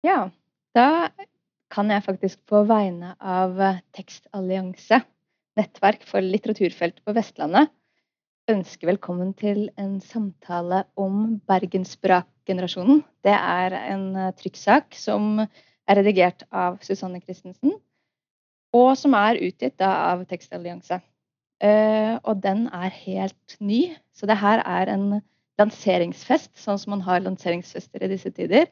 Ja, da kan jeg faktisk på vegne av eh, Tekstallianse, nettverk for litteraturfelt på Vestlandet, ønske velkommen til en samtale om Bergensbrak-generasjonen. Det er en eh, trykksak som er redigert av Susanne Christensen, og som er utgitt av Tekstallianse. Eh, og den er helt ny, så det her er en lanseringsfest, sånn som man har lanseringsfester i disse tider.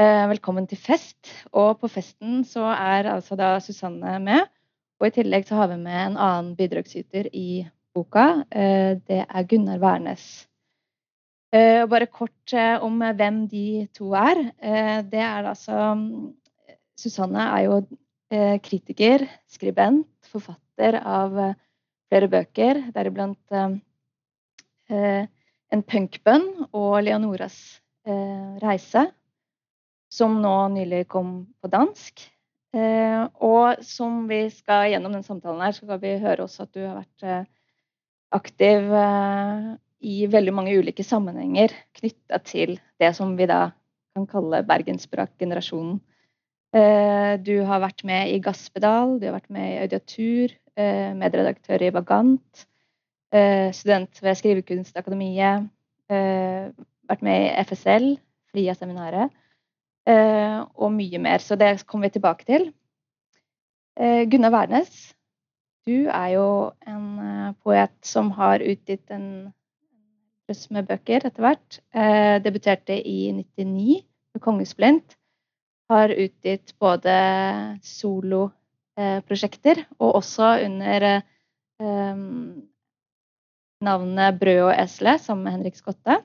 Eh, velkommen til fest. Og på festen så er altså da Susanne med. Og i tillegg så har vi med en annen bidragsyter i boka. Eh, det er Gunnar Wærnes. Eh, bare kort om hvem de to er. det er altså Susanne er jo kritiker, skribent, forfatter av flere bøker, deriblant eh, En punkbønn og Leonoras eh, reise, som nå nylig kom på dansk. Eh, og som vi skal gjennom den samtalen her, så skal vi høre også at du har vært eh, aktiv eh, i veldig mange ulike sammenhenger knytta til det som vi da kan kalle Bergensspråkgenerasjonen. Eh, du har vært med i Gaspedal, du har vært med i Audiatur, Eh, medredaktør i Vagant, eh, student ved Skrivekunstakademiet, eh, vært med i FSL, Fria-seminaret, Eh, og mye mer. Så det kommer vi tilbake til. Eh, Gunnar Wærnes, du er jo en eh, poet som har utgitt en drøss med bøker etter hvert. Debuterte i 99 med 'Kongesplint'. Har utgitt både solo Eh, og også under eh, navnet Brød og esle sammen med Henrik Skotte.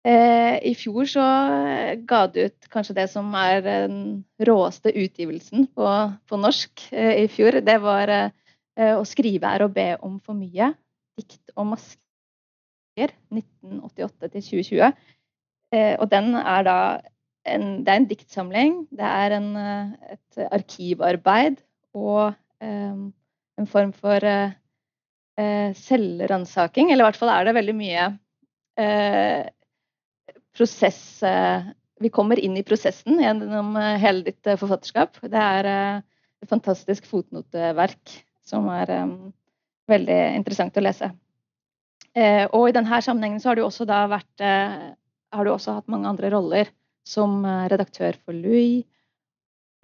Eh, I fjor så eh, ga du ut kanskje det som er den råeste utgivelsen på, på norsk eh, i fjor. Det var eh, å skrive er å be om for mye. Dikt og masker 1988 til 2020. Og den er da en, det er en diktsamling, det er en, et arkivarbeid og en form for eh, selvransaking. Eller i hvert fall er det veldig mye eh, prosess eh, Vi kommer inn i prosessen gjennom eh, hele ditt eh, forfatterskap. Det er et fantastisk fotnoteverk som er um, veldig interessant å lese. og i denne sammenhengen så har du også da vært har du også hatt mange andre roller som redaktør for Louis,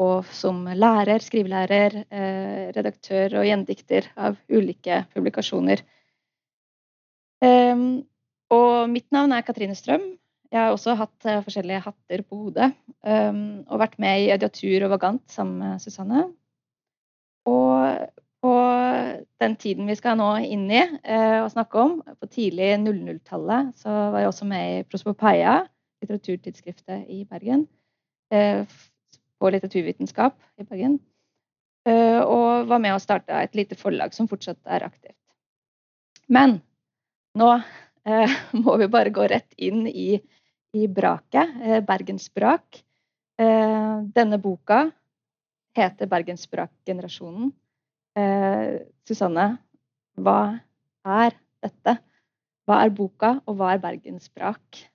og som lærer, skrivelærer, eh, redaktør og gjendikter av ulike publikasjoner. Ehm, og mitt navn er Katrine Strøm. Jeg har også hatt eh, forskjellige hatter på hodet. Ehm, og vært med i Adiatur og Vagant sammen med Susanne. Og på den tiden vi skal nå inn i eh, og snakke om, på tidlig 00-tallet, så var jeg også med i Prospopeia litteraturtidsskriftet i Bergen. Eh, på litteraturvitenskap i Bergen. Eh, og var med å starte et lite forlag som fortsatt er aktivt. Men nå eh, må vi bare gå rett inn i, i braket. Eh, Bergensbrak. Eh, denne boka heter Bergensbrak-generasjonen. Eh, Susanne, hva er dette? Hva er boka, og hva er Bergensbrak?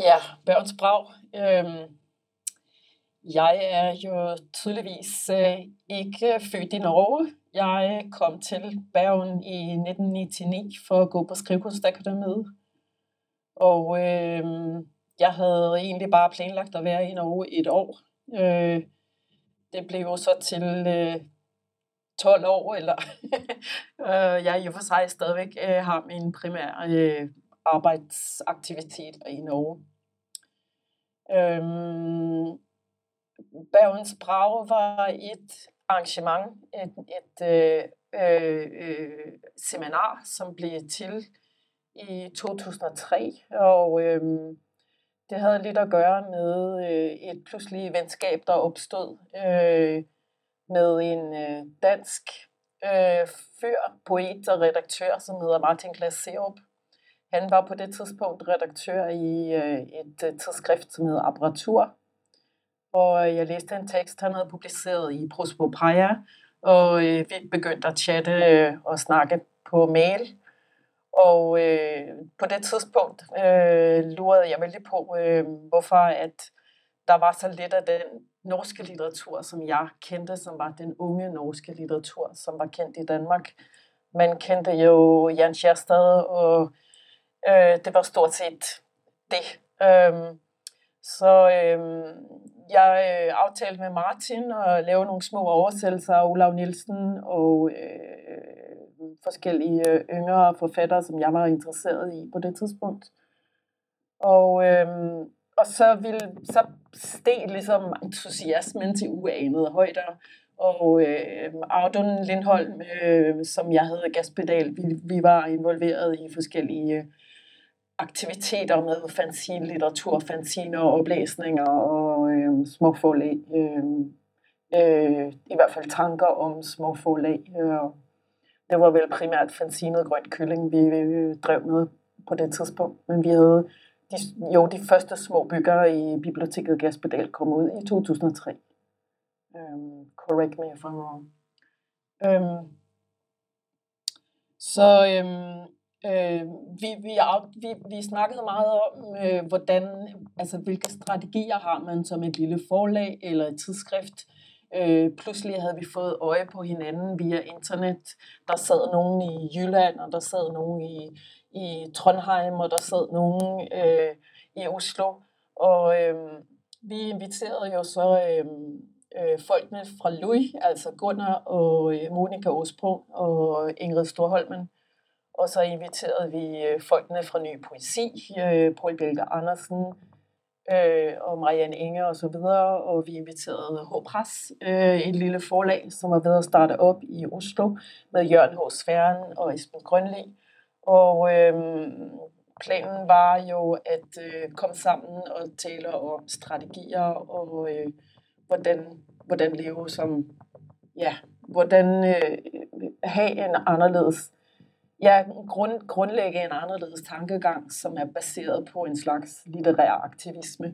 Ja, Børns Brag. Øhm, jeg er jo tydeligvis øh, ikke født i Norge. Jeg kom til Bergen i 1999 for at gå på Skrivekunstakademiet. Og øh, jeg havde egentlig bare planlagt at være i Norge et år. Øh, det blev jo så til øh, 12 år, eller øh, jeg i og for sig stadigvæk øh, har min primære øh, arbejdsaktivitet i Norge. Øhm, Bergens Brag var et arrangement, et, et øh, øh, øh seminar, som blev til i 2003, og øh, det havde lidt at gøre med øh, et pludseligt venskab, der opstod øh, med en øh, dansk øh, fyr, poet og redaktør, som hedder Martin Glaserup. Han var på det tidspunkt redaktør i øh, et øh, tidsskrift, som hedder Apparatur. Og jeg læste en tekst, han havde publiceret i Prospopeia, og øh, vi begyndte at chatte øh, og snakke på mail. Og øh, på det tidspunkt øh, lurede jeg vældig på, øh, hvorfor at der var så lidt af den norske litteratur, som jeg kendte, som var den unge norske litteratur, som var kendt i Danmark. Man kendte jo Jan Kjærstad, og øh, det var stort set det. Øh, så øh, jeg øh, aftalte med Martin at lave nogle små oversættelser af Olav Nielsen og øh, forskellige øh, yngre forfattere, som jeg var interesseret i på det tidspunkt. Og, øh, og så, ville, så steg ligesom entusiasmen til uanede højder. Og øh, Audun Lindholm, øh, som jeg havde gaspedal, vi, vi var involveret i forskellige øh, aktiviteter med fanzine litteratur, fanziner og øhm, oplæsninger og øh, små forlag. Øh, øh, I hvert fald tanker om små forlag. Øh, det var vel primært fanzinet Grønt Kylling, vi øh, drev med på det tidspunkt. Men vi havde de, jo de første små bygger i biblioteket Gaspedal kom ud i 2003. Øh, correct me if I'm wrong. Øh, så Øh, Øh, vi, vi, vi, vi snakkede meget om, øh, hvordan, altså, hvilke strategier har man som et lille forlag eller et tidsskrift. Øh, pludselig havde vi fået øje på hinanden via internet. Der sad nogen i Jylland, og der sad nogen i, i Trondheim, og der sad nogen øh, i Oslo. Og øh, vi inviterede jo så øh, øh, folkene fra Louis, altså Gunnar og øh, Monika Osbro og Ingrid Storholmen, og så inviterede vi øh, folkene fra Ny Poesi, øh, Paul Bjelke Andersen øh, og Marianne Inge og så videre. Og vi inviterede H. Pres, øh, et lille forlag, som var ved at starte op i Oslo med Jørgen H. Sværen og Esben Grønli. Og øh, planen var jo at øh, komme sammen og tale om strategier og øh, hvordan, hvordan leve som, ja, hvordan øh, have en anderledes ja, grund, grundlægge en anderledes tankegang, som er baseret på en slags litterær aktivisme.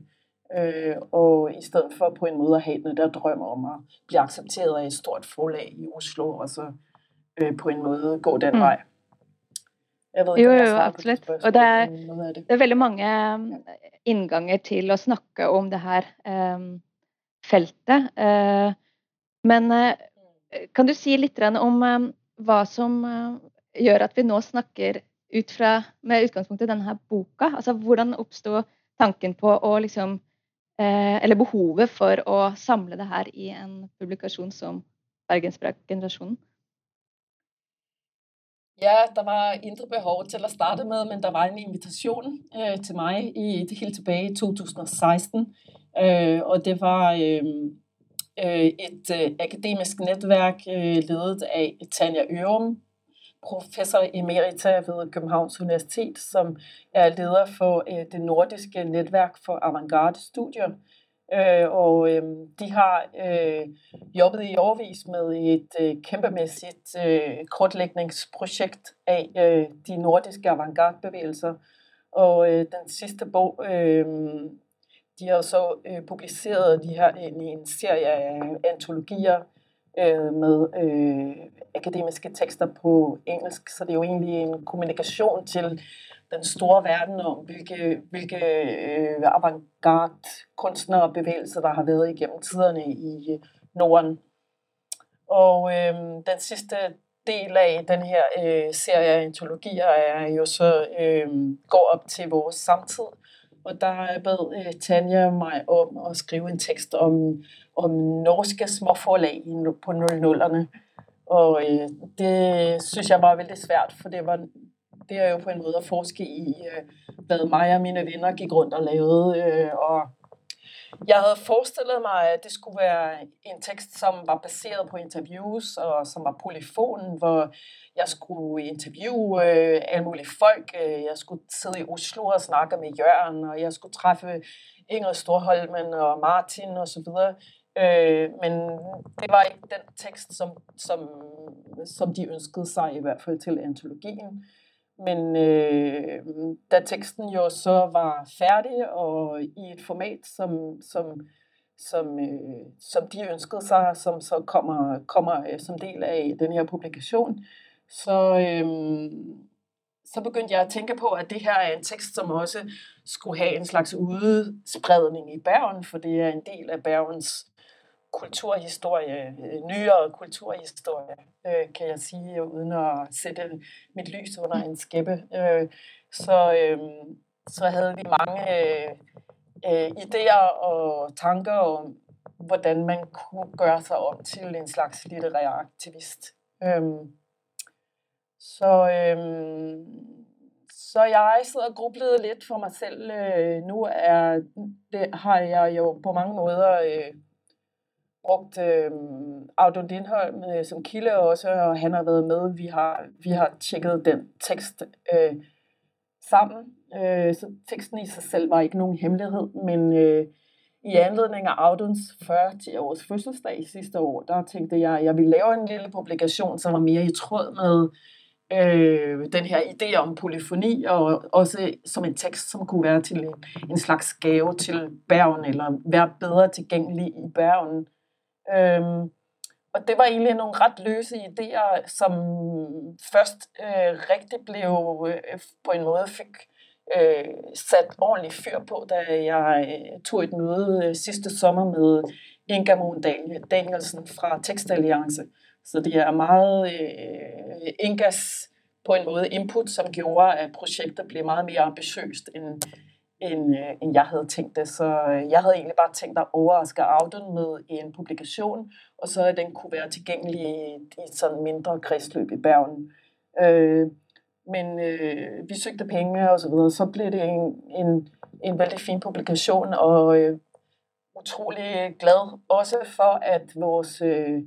Øh, og i stedet for på en måde at have den der drøm om at blive accepteret af et stort forlag i Oslo, og så øh, på en måde gå den mm. vej. Jeg ved ikke, jo, jo, absolutt. Og det er, det er veldig mange um, innganger til å snakke om det her um, feltet. Uh, men uh, kan du si litt om um, hva som uh, gjør at vi nå snakker ut fra, med utgangspunkt i denne boka. Altså hvordan oppsto tanken på å liksom eh, Eller behovet for å samle det her i en publikasjon som Bergensbrak-generasjonen? Ja, der var indre behov til at starte med, men der var en invitation øh, til mig i, helt tilbage i 2016. Øh, og det var øh, øh, et øh, akademisk netværk øh, ledet af Tanja Ørum, professor emerita ved Københavns Universitet, som er leder for øh, det nordiske netværk for avantgarde studier. Øh, og øh, de har øh, jobbet i årvis med et øh, kæmpemæssigt øh, kortlægningsprojekt af øh, de nordiske avantgarde-bevægelser. Og øh, den sidste bog, øh, de har så øh, publiceret de her i en serie af antologier, øh, med øh, akademiske tekster på engelsk, så det er jo egentlig en kommunikation til den store verden om, hvilke, hvilke øh, avantgarde kunstnere og bevægelser, der har været igennem tiderne i øh, Norden. Og øh, den sidste del af den her øh, serie af antologier er jo så øh, går op til vores samtid, og der bad øh, Tanja mig om at skrive en tekst om, om norske småforlag på 00'erne. Og øh, det synes jeg var vældig svært, for det, var, det er jo på en måde at forske i, øh, hvad mig og mine venner gik rundt og lavede. Øh, og jeg havde forestillet mig, at det skulle være en tekst, som var baseret på interviews, og som var polyfon, hvor jeg skulle interviewe øh, alle mulige folk. Øh, jeg skulle sidde i Oslo og snakke med Jørgen, og jeg skulle træffe Ingrid Storholmen og Martin osv. Og øh, men det var ikke den tekst, som, som, som de ønskede sig, i hvert fald til antologien. Men øh, da teksten jo så var færdig og i et format, som, som, som, øh, som de ønskede sig, som så kommer, kommer øh, som del af den her publikation, så, øh, så begyndte jeg at tænke på, at det her er en tekst, som også skulle have en slags udspredning i Bergen, for det er en del af Bergens kulturhistorie, øh, nyere kulturhistorie, øh, kan jeg sige, uden at sætte mit lys under en skæppe. Øh, så, øh, så havde vi mange øh, øh, idéer og tanker om, hvordan man kunne gøre sig om til en slags litterær aktivist. Øh, så, øh, så jeg sidder og grublede lidt for mig selv. Øh, nu er det, har jeg jo på mange måder øh, brugt øh, Audun Lindholm øh, som kilde også, og han har været med. Vi har, vi har tjekket den tekst øh, sammen. Øh, så teksten i sig selv var ikke nogen hemmelighed, men øh, i anledning af Auduns 40 års fødselsdag sidste år, der tænkte jeg, at jeg ville lave en lille publikation, som var mere i tråd med øh, den her idé om polyfoni, og også som en tekst, som kunne være til en, en slags gave til Bergen, eller være bedre tilgængelig i Bergen. Øhm, og det var egentlig nogle ret løse idéer, som først øh, rigtig blev øh, på en måde fik øh, sat ordentligt fyr på, da jeg øh, tog et møde øh, sidste sommer med Inga Moon Danielsen fra Tekstalliance. Så det er meget øh, Ingas på en måde input, som gjorde, at projektet blev meget mere ambitiøst, end, end, øh, end jeg havde tænkt det. Så øh, jeg havde egentlig bare tænkt at overraske Auden med en publikation, og så at den kunne være tilgængelig i, i et sådan mindre kredsløb i Bergen. Øh, men øh, vi søgte penge og så videre, så blev det en, en, en vældig fin publikation, og øh, utrolig glad også for, at vores øh,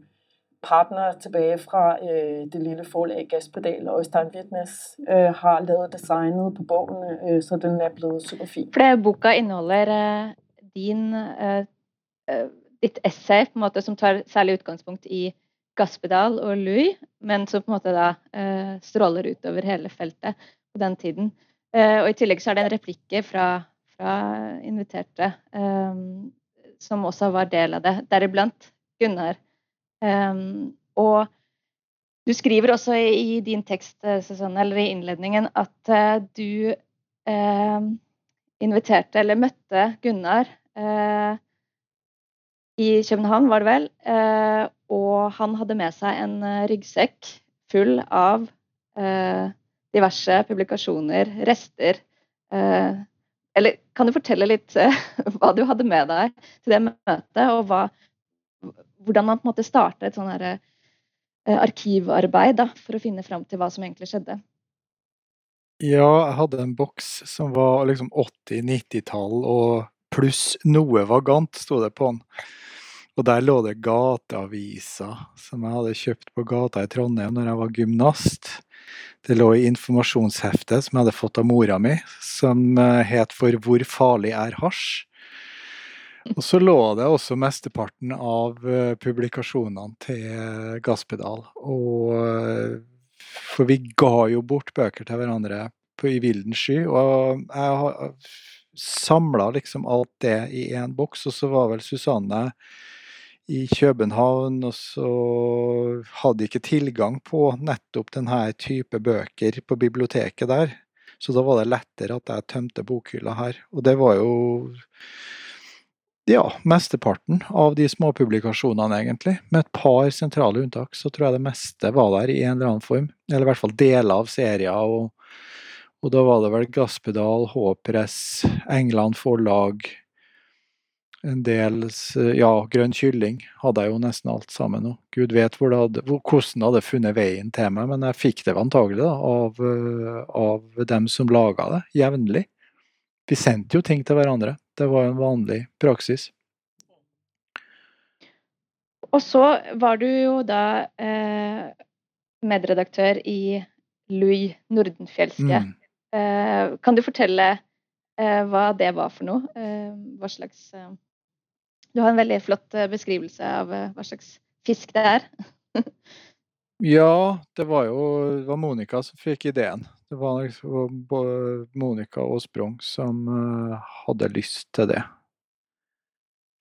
partner tilbage fra øh, det lille forlag Gaspedal og Øystein Wittnes øh, har lavet designet på bogen, øh, så den er blevet super fin. For det boka indeholder øh, din, øh, øh dit essay på en måte, som tar særlig udgangspunkt i Gaspedal og Louis, men som på en måte da øh, stråler utover hele feltet på den tiden. Øh, og i tillegg så er det en replikke fra, fra inviterte øh, som også var del av det, deriblant Gunnar. Um, og du skriver også i, i din tekst, Susanne, eller i innledningen, at uh, du ehm, inviterte, eller møtte Gunnar eh, i København, var det vel, eh, og han hadde med seg en eh, ryggsekk full av eh, diverse publikasjoner, rester. Eh, eller kan du fortelle litt eh, hva du hadde med deg til det møtet, og hva, hvordan man på en måte starter et sånn eh, arkivarbeid da, for å finne fram til hva som egentlig skjedde? Ja, jeg hadde en boks som var liksom 80-90-tall, og pluss noe vagant, sto det på den. Og der lå det gateaviser som jeg hadde kjøpt på gata i Trondheim når jeg var gymnast. Det lå i informasjonsheftet som jeg hadde fått av mora mi, som eh, het For hvor farlig er hasj? Og så lå det også mesteparten av eh, publikasjonene til Gaspedal. Og eh, For vi ga jo bort bøker til hverandre på, i vilden sky. Og jeg har eh, samla liksom alt det i én boks, og så var vel Susanne i København, og så hadde ikke tilgang på nettopp denne type bøker på biblioteket der. Så da var det lettere at jeg tømte bokhylla her. Og det var jo ja, mesteparten av de småpublikasjonene, egentlig. Med et par sentrale unntak, så tror jeg det meste var der i en eller annen form. Eller i hvert fall deler av serier. Og, og da var det vel Gasspedal, H-press, England Forlag, en del Ja, grønn kylling hadde jeg jo nesten alt sammen nå. Gud vet hvor hadde, hvordan det hadde funnet veien til meg, men jeg fikk det antagelig da, av, eh, av dem som laga det, jevnlig. Vi sendte jo ting til hverandre. Det var en vanlig praksis. Og så var du jo da eh, medredaktør i Louis Nordenfjelske. Mm. Eh, kan du fortelle eh, hva det var for noe? Eh, hva slags eh, du har en veldig flott eh, beskrivelse av hva slags fisk det er. ja, det var jo det var Monica som fikk ideen. Det var liksom Monica Sprung som eh, hadde lyst til det.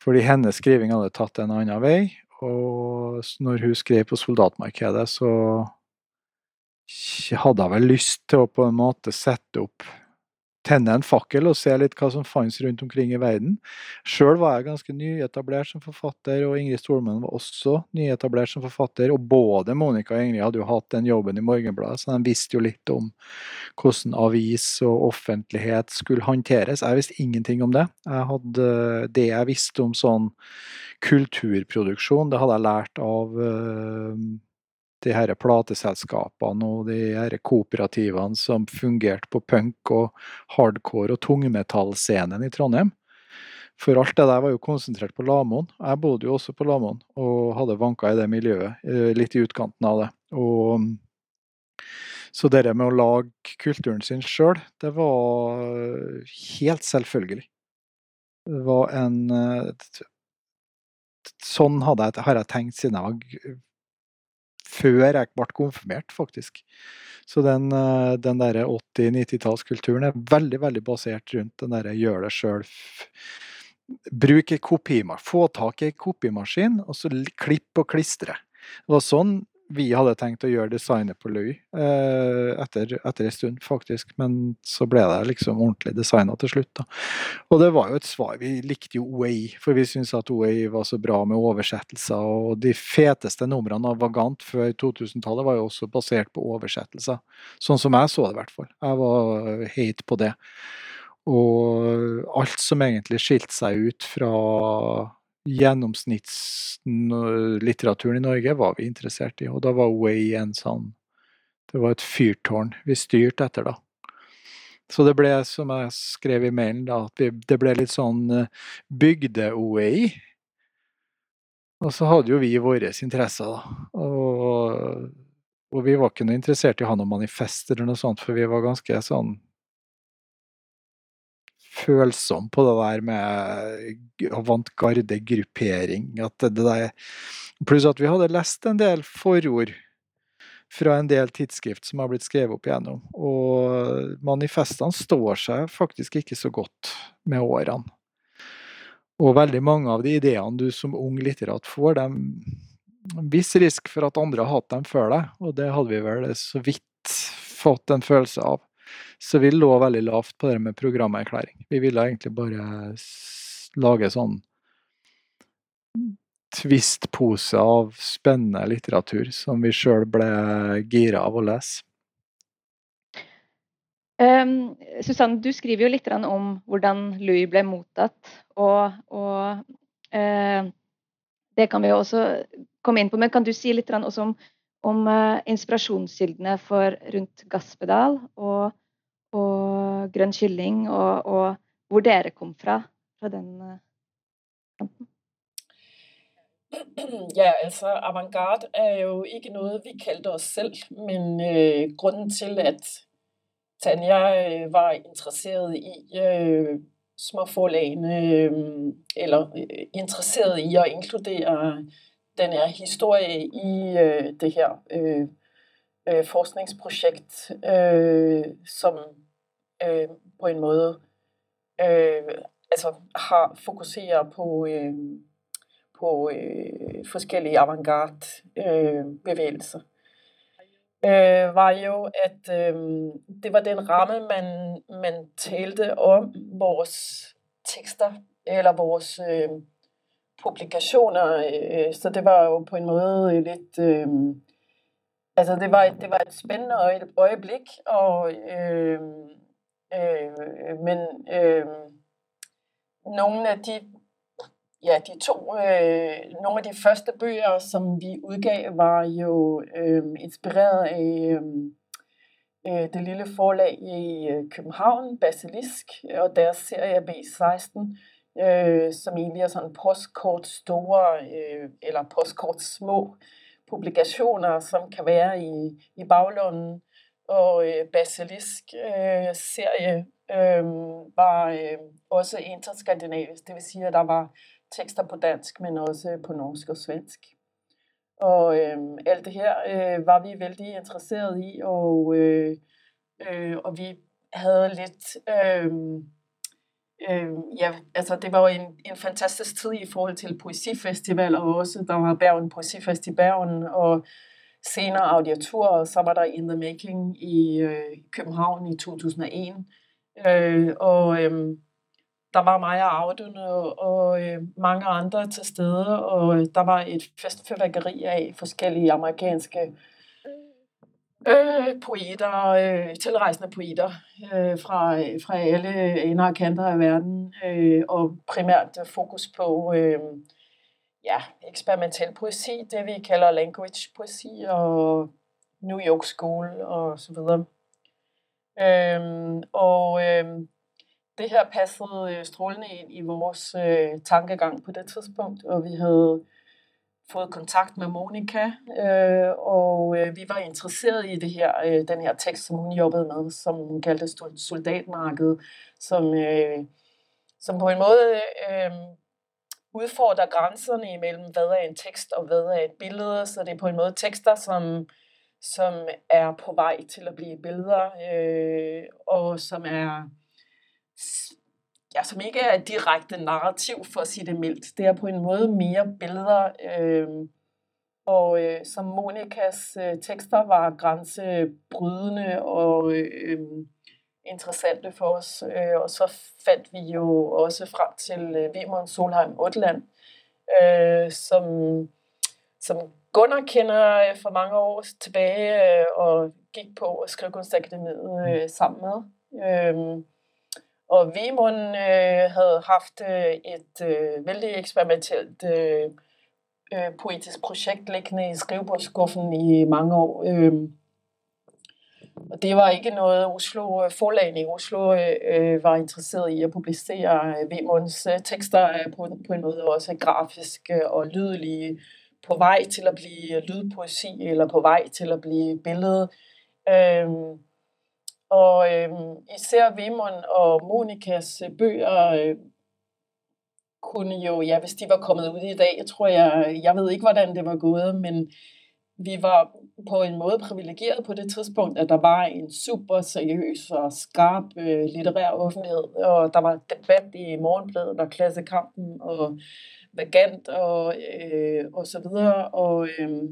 Fordi hennes skriving hadde tatt en annen vei, og når hun skrev på soldatmarkedet, så hadde hun vel lyst til å på en måte sette opp tenne en fakkel og se litt hva som fantes rundt omkring i verden. Sjøl var jeg ganske nyetablert som forfatter, og Ingrid Stolmen var også nyetablert som forfatter. Og både Monica og Ingrid hadde jo hatt den jobben i Morgenbladet, så de visste jo litt om hvordan avis og offentlighet skulle håndteres. Jeg visste ingenting om det. Jeg hadde, det jeg visste om sånn kulturproduksjon, det hadde jeg lært av eh, de her plateselskapene og de her kooperativene som fungerte på punk og hardcore og tungmetallscenen i Trondheim. For alt det der var jo konsentrert på Lamoen. Jeg bodde jo også på Lamoen og hadde vanka i det miljøet, eh, litt i utkanten av det. Og så det med å lage kulturen sin sjøl, det var eh, helt selvfølgelig. Det var en eh, Sånn hadde jeg, har jeg tenkt siden jeg var før jeg ble konfirmert, faktisk. Så den, eh, den derre 80-90-tallskulturen er veldig, veldig basert rundt den derre gjør det sjøl. Bruk ei kopimaskin. Få tak i ei kopimaskin, og så klipp og klistre. Det var sånn vi hadde tenkt å gjøre designet på Louis eh, etter, etter en stund, faktisk. Men så ble det liksom ordentlig designa til slutt. da. Og det var jo et svar. Vi likte jo OAI, for vi syntes at OAI var så bra med oversettelser. Og de feteste numrene av Vagant før 2000-tallet var jo også basert på oversettelser. Sånn som jeg så det, i hvert fall. Jeg var hate på det. Og alt som egentlig skilte seg ut fra gjennomsnittslitteraturen i Norge var vi interessert i, og da var Way en sånn Det var et fyrtårn vi styrte etter, da. Så det ble, som jeg skrev i mailen, da, at vi, det ble litt sånn eh, bygde-OA. Og så hadde jo vi våre interesser, da. Og, og vi var ikke noe interessert i å ha noe manifest eller noe sånt, for vi var ganske sånn følsom på det der med avantgarde-gruppering. Pluss at vi hadde lest en del forord fra en del tidsskrift som har blitt skrevet opp igjennom. Og manifestene står seg faktisk ikke så godt med årene. Og veldig mange av de ideene du som ung litterat får, dem viss risk for at andre har hatt dem før deg, og det hadde vi vel så vidt fått en følelse av. Så vi lå veldig lavt på det med programerklæring. Vi ville egentlig bare lage sånn tvistpose av spennende litteratur som vi sjøl ble gira av å lese. Um, Susanne, du skriver jo litt om hvordan Louis ble mottatt. Og, og uh, det kan vi jo også komme inn på. Men kan du si litt også om, om uh, inspirasjonskildene for rundt Gaspedal? og og grønn kylling, og, og hvor dere kom fra, fra den eh, kanten? Ja, altså avantgarde er jo ikke noget, vi kaldte os selv, men øh, grunden til, at Tanja øh, var interesseret i øh, småforlagene, øh, eller øh, interesseret i at inkludere den her historie i øh, det her øh, øh, forskningsprojekt, øh, som øh, på en måde øh, altså har fokuseret på, øh, på øh, forskellige avantgarde øh, bevægelser. Øh, var jo, at øh, det var den ramme, man, man talte om vores tekster, eller vores øh, publikationer, øh, så det var jo på en måde lidt... Øh, altså det var, det var et spændende øjeblik, og øh, Øh, men øh, nogle af de ja, de to, øh, nogle af de første bøger, som vi udgav, var jo øh, inspireret af øhm, øh, det lille forlag i øh, København, Basilisk, og deres serie B16, øh, som egentlig er sådan postkort store, øh, eller postkort små publikationer, som kan være i, i baglunden og øh, Basilisk øh, serie øh, var øh, også interskandinavisk, det vil sige, at der var tekster på dansk, men også på norsk og svensk. Og øh, alt det her øh, var vi vældig interesseret i, og, øh, øh, og vi havde lidt... Øh, øh, ja, altså det var jo en, en fantastisk tid i forhold til poesifestival, og også der var Bergen Poesifest i Bergen, og senere audiatur, og så var der In the Making i øh, København i 2001. Øh, og øh, der var mig og Audun og, og øh, mange andre til stede, og øh, der var et festfyrværkeri af forskellige amerikanske øh, Øh, poeter, øh, tilrejsende poeter øh, fra, fra alle ender og kanter af verden, øh, og primært fokus på øh, ja, eksperimentel poesi, det vi kalder language poesi og New York School og så videre. Øhm, og øhm, det her passede øh, strålende ind i vores øh, tankegang på det tidspunkt, og vi havde fået kontakt med Monika, øh, og øh, vi var interesseret i det her, øh, den her tekst, som hun jobbede med, som hun kaldte soldatmarkedet, som, øh, som på en måde øh, udfordrer grænserne imellem, hvad er en tekst og hvad er et billede, så det er på en måde tekster, som, som er på vej til at blive billeder, øh, og som er ja, som ikke er et direkte narrativ, for at sige det mildt. Det er på en måde mere billeder, øh, og øh, som Monikas øh, tekster var grænsebrydende og øh, interessante for os. Øh, og så fandt vi jo også frem til øh, Vemund Solheim Otland, øh, som, som Gunnar kender øh, for mange år tilbage øh, og gik på Skrivekunstakademiet øh, sammen med. Øh, og Vimund øh, havde haft øh, et øh, vældig eksperimentelt øh, øh, poetisk projekt liggende i skrivebordskuffen i mange år. Øh, og det var ikke noget, Oslo øh, forlagen i Oslo øh, øh var interesseret i at publicere. Øh, Vimunds øh, tekster øh, på, på en måde også grafiske og lydlige, på vej til at blive lydpoesi, eller på vej til at blive billede. Øh, og øh, især Vimon og Monikas øh, bøger øh, kunne jo, ja, hvis de var kommet ud i dag, jeg tror jeg, jeg ved ikke, hvordan det var gået, men vi var på en måde privilegeret på det tidspunkt, at der var en super seriøs og skarp øh, litterær offentlighed, og der var debat i Morgenbladet og Klassekampen og Vagant og, øh, og så videre, og øh,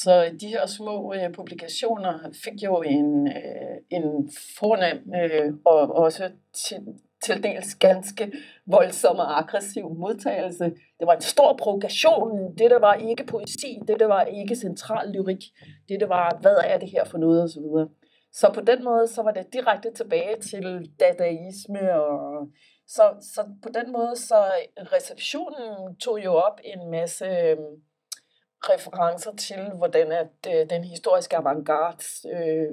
så de her små øh, publikationer fik jo en, øh, en fornem øh, og også til, til dels ganske voldsom og aggressiv modtagelse. Det var en stor provokation. Det der var ikke poesi, det der var ikke central lyrik. Det der var, hvad er det her for noget osv. Så, så på den måde, så var det direkte tilbage til dadaisme og så, så på den måde, så receptionen tog jo op en masse øh, referencer til, hvordan at øh, den historiske avantgarde, øh,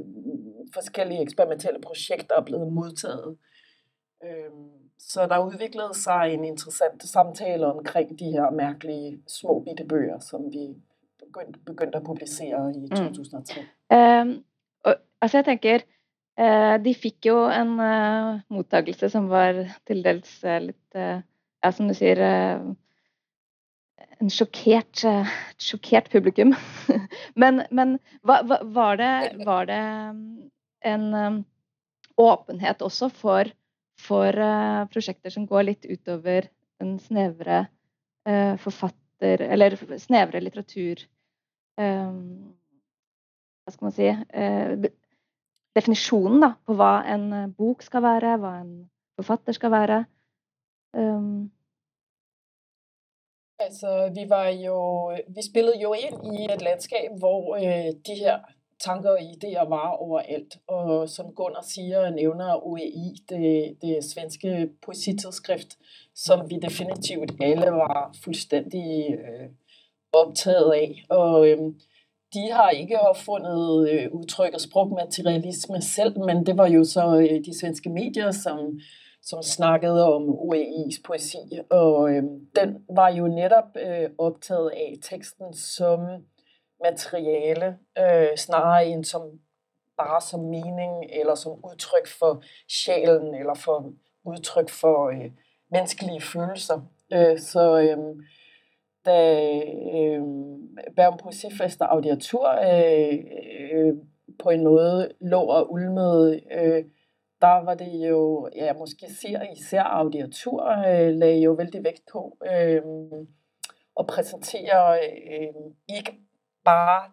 forskellige eksperimentelle projekter er blevet modtaget. Øh, så der udviklede sig en interessant samtale omkring de her mærkelige små bitte bøger, som vi begyndte, begyndte at publicere i 2003. Mm. Um, og, altså jeg tænker, uh, de fik jo en uh, modtagelse, som var til dels uh, lidt, uh, ja, som du siger, uh, en sjokkert, eh, et sjokkert publikum. men, men var, var, det, var, det, eh, en eh, åpenhet også for, for uh, prosjekter som går litt utover den snevre uh, forfatter... Eller snevre litteratur um, Hva skal man si uh, Definisjonen da, på hva en bok skal være, hva en forfatter skal være. Um, Altså, vi var jo, vi spillede jo ind i et landskab, hvor øh, de her tanker og idéer var overalt. Og som Gunnar siger, nævner OEI, det, det svenske poesitidsskrift, som vi definitivt alle var fuldstændig øh, optaget af. Og øh, de har ikke opfundet øh, udtryk og sprogmaterialisme selv, men det var jo så øh, de svenske medier, som som snakkede om OEI's poesi, og øh, den var jo netop øh, optaget af teksten som materiale, øh, snarere end som bare som mening, eller som udtryk for sjælen, eller for udtryk for øh, menneskelige følelser. Øh, så øh, da øh, Bergen Poesifest og Audiatur øh, øh, på en måde lå og ulmede øh, der var det jo, ja, måske især, især audiatur øh, lagde jo vældig vægt på øh, at præsentere øh, ikke bare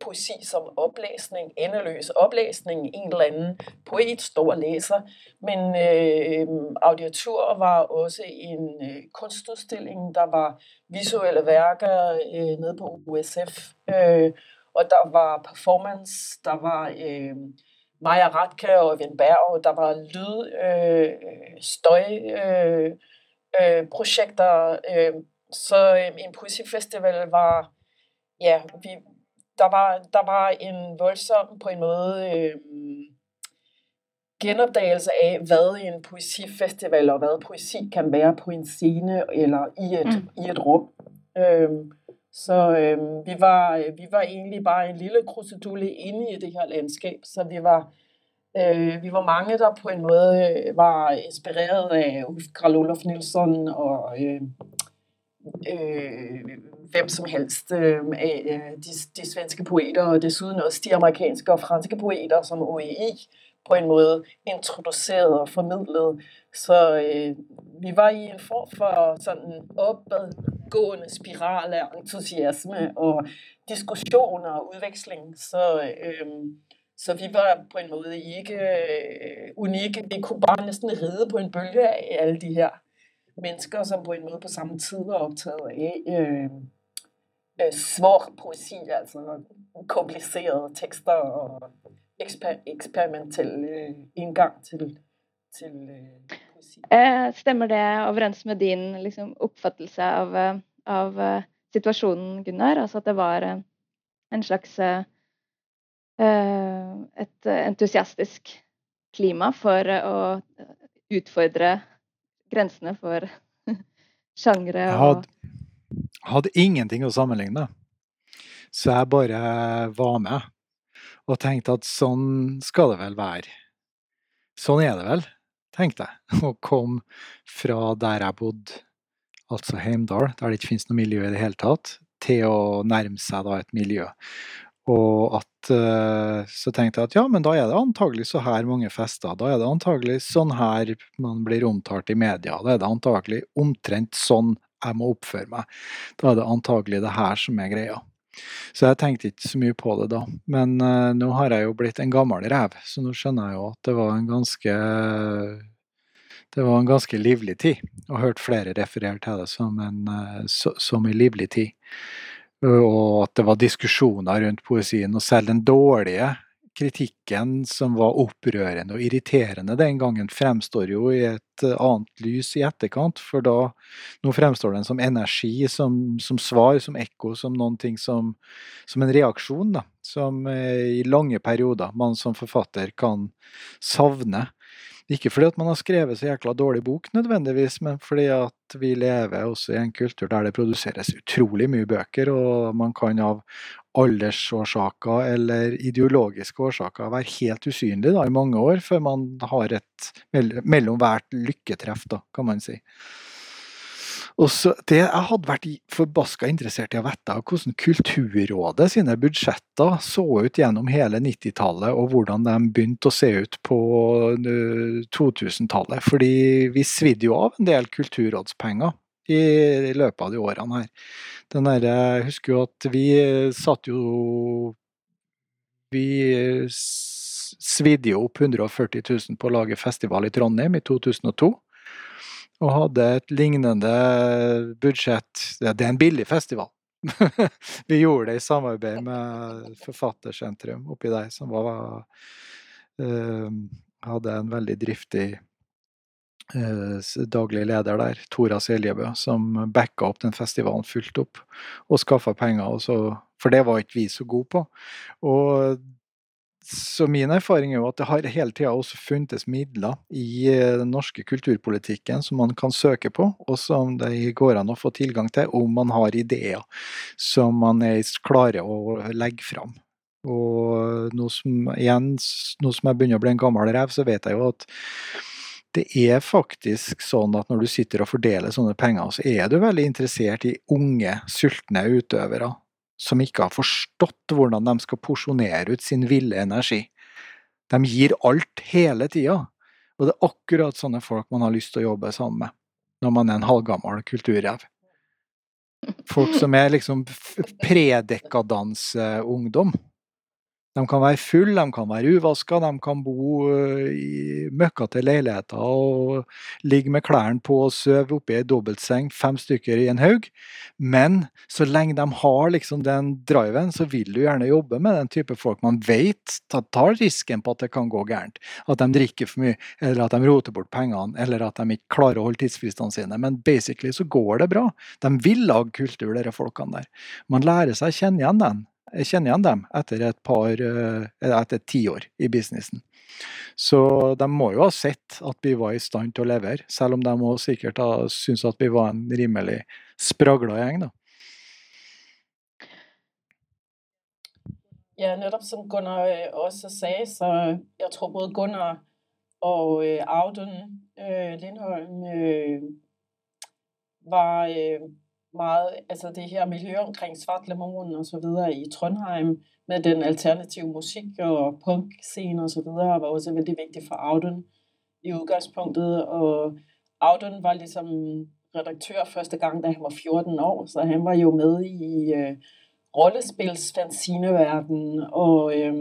poesi som oplæsning, endeløs oplæsning. En eller anden poet stor læser. Men øh, audiatur var også en øh, kunstudstilling. Der var visuelle værker øh, nede på USF. Øh, og der var performance, der var øh, Maja Ratke og Evin Berg, der var lyd, øh, støj, øh, øh, projekter. Øh, så øh, en poesifestival var, ja, vi, der, var, der var en voldsom på en måde øh, genopdagelse af, hvad en poesifestival og hvad poesi kan være på en scene eller i et, mm. i et rum. Øh, så øh, vi, var, øh, vi var egentlig bare en lille krusedulle inde i det her landskab, så vi var, øh, vi var mange, der på en måde øh, var inspireret af Ulf Karl Olof Nilsson og øh, øh, hvem som helst øh, af øh, de, de svenske poeter, og desuden også de amerikanske og franske poeter, som OEI på en måde introduceret og formidlet. Så øh, vi var i en form for sådan opad gående spiral af entusiasme og diskussioner og udveksling. Så, øh, så vi var på en måde ikke øh, unikke. Vi kunne bare næsten ride på en bølge af alle de her mennesker, som på en måde på samme tid var optaget af øhm, øh, øh, svår poesi, altså komplicerede tekster og eksper- eksperimentel øh, indgang til, til øh, stemmer det overens med din liksom, oppfattelse av, eh, av uh, situasjonen, Gunnar? Altså at det var uh, en slags uh, et entusiastisk klima for å utfordre grensene for sjangre og Jeg hadde, hadde ingenting å sammenligne, så jeg bare var med og tenkte at sånn skal det vel være. Sånn er det vel, tenk deg, Å komme fra der jeg bodde, altså Heimdal, der det ikke finnes noe miljø i det hele tatt, til å nærme seg da et miljø. Og at eh, så tenkte jeg at ja, men da er det antagelig så her mange fester. Da er det antagelig sånn her man blir omtalt i media. Da er det antagelig omtrent sånn jeg må oppføre meg. Da er det antagelig det her som er greia. Så jeg tenkte ikke så mye på det da. Men uh, nå har jeg jo blitt en gammel rev, så nå skjønner jeg jo at det var en ganske det var en ganske livlig tid, og hørt flere referere til det som en, uh, så, som en livlig tid og at det var diskusjoner rundt poesien. Og selv den dårlige kritikken som var opprørende og irriterende den gangen, fremstår jo i et eh, annet lys i etterkant. For da nå fremstår den som energi, som, som svar, som ekko, som noen ting som, som en reaksjon. da, Som eh, i lange perioder man som forfatter kan savne. Ikke fordi at man har skrevet så jækla dårlig bok nødvendigvis, men fordi at vi lever også i en kultur der det produseres utrolig mye bøker, og man kan av aldersårsaker eller ideologiske årsaker være helt usynlig da, i mange år før man har et mellom hvert lykketreff, da, kan man si. Og så det Jeg hadde vært forbaska interessert i å vite hvordan Kulturrådet sine budsjetter så ut gjennom hele 90-tallet, og hvordan de begynte å se ut på eh, 2000-tallet. Fordi vi svidde jo av en del kulturrådspenger i, løpet av de årene her. Den der, jeg husker jo at vi eh, satt jo Vi eh, svidde jo opp 140 000 på å lage festival i Trondheim i 2002 og hadde et lignende budsjett. Det er en billig festival. vi gjorde det i samarbeid med Forfattersentrum oppi der, som var, uh, hadde en veldig driftig uh, daglig leder der, Tora Seljebø, som backa opp den festivalen fullt opp og skaffa penger. Og så, for det var ikke vi så gode på. Og så min erfaring er jo at det har hele tida også funtes midler i eh, den norske kulturpolitikken som man kan søke på, og som det går an å få tilgang til om man har ideer som man er klarer å legge fram. Og nå som, igjen, nå som jeg begynner å bli en gammel rev, så vet jeg jo at det er faktisk sånn at når du sitter og fordeler sånne penger, så er du veldig interessert i unge, sultne utøvere som ikke har forstått hvordan de skal porsjonere ut sin ville energi. De gir alt hele tida. Og det er akkurat sånne folk man har lyst til å jobbe sammen med når man er en halvgammel kulturrev. Folk som er liksom predekadanseungdom. Eh, de kan være fulle, de kan være uvaska, de kan bo eh, i møkkete leiligheter og ligge med klærne på og sove oppi ei dobbeltseng, fem stykker i en haug. Men så lenge de har liksom den driven, så vil du gjerne jobbe med den type folk man vet tar risken på at det kan gå gærent. At de drikker for mye, eller at de roter bort pengene, eller at de ikke klarer å holde tidsfristene sine. Men basically så går det bra. De vil lage kultur, disse folkene der. Man lærer seg å kjenne igjen den. Jeg kjenner igjen dem etter et par, eh, etter et år i businessen. Så de må jo ha sett at vi var i stand til å levere, selv om de òg sikkert ha syntes at vi var en rimelig spragla gjeng. da. Ja, netop som Gunnar øh, også sagde, så jeg tror både Gunnar og øh, Audun øh, Lindholm var meget, altså det her miljø omkring Svartlemoen og så videre i Trondheim med den alternative musik og punk-scene og så videre, var også veldig vigtigt for Auden i udgangspunktet, og Auden var ligesom redaktør første gang, da han var 14 år, så han var jo med i øh, rollespilsfansineverden, og øh,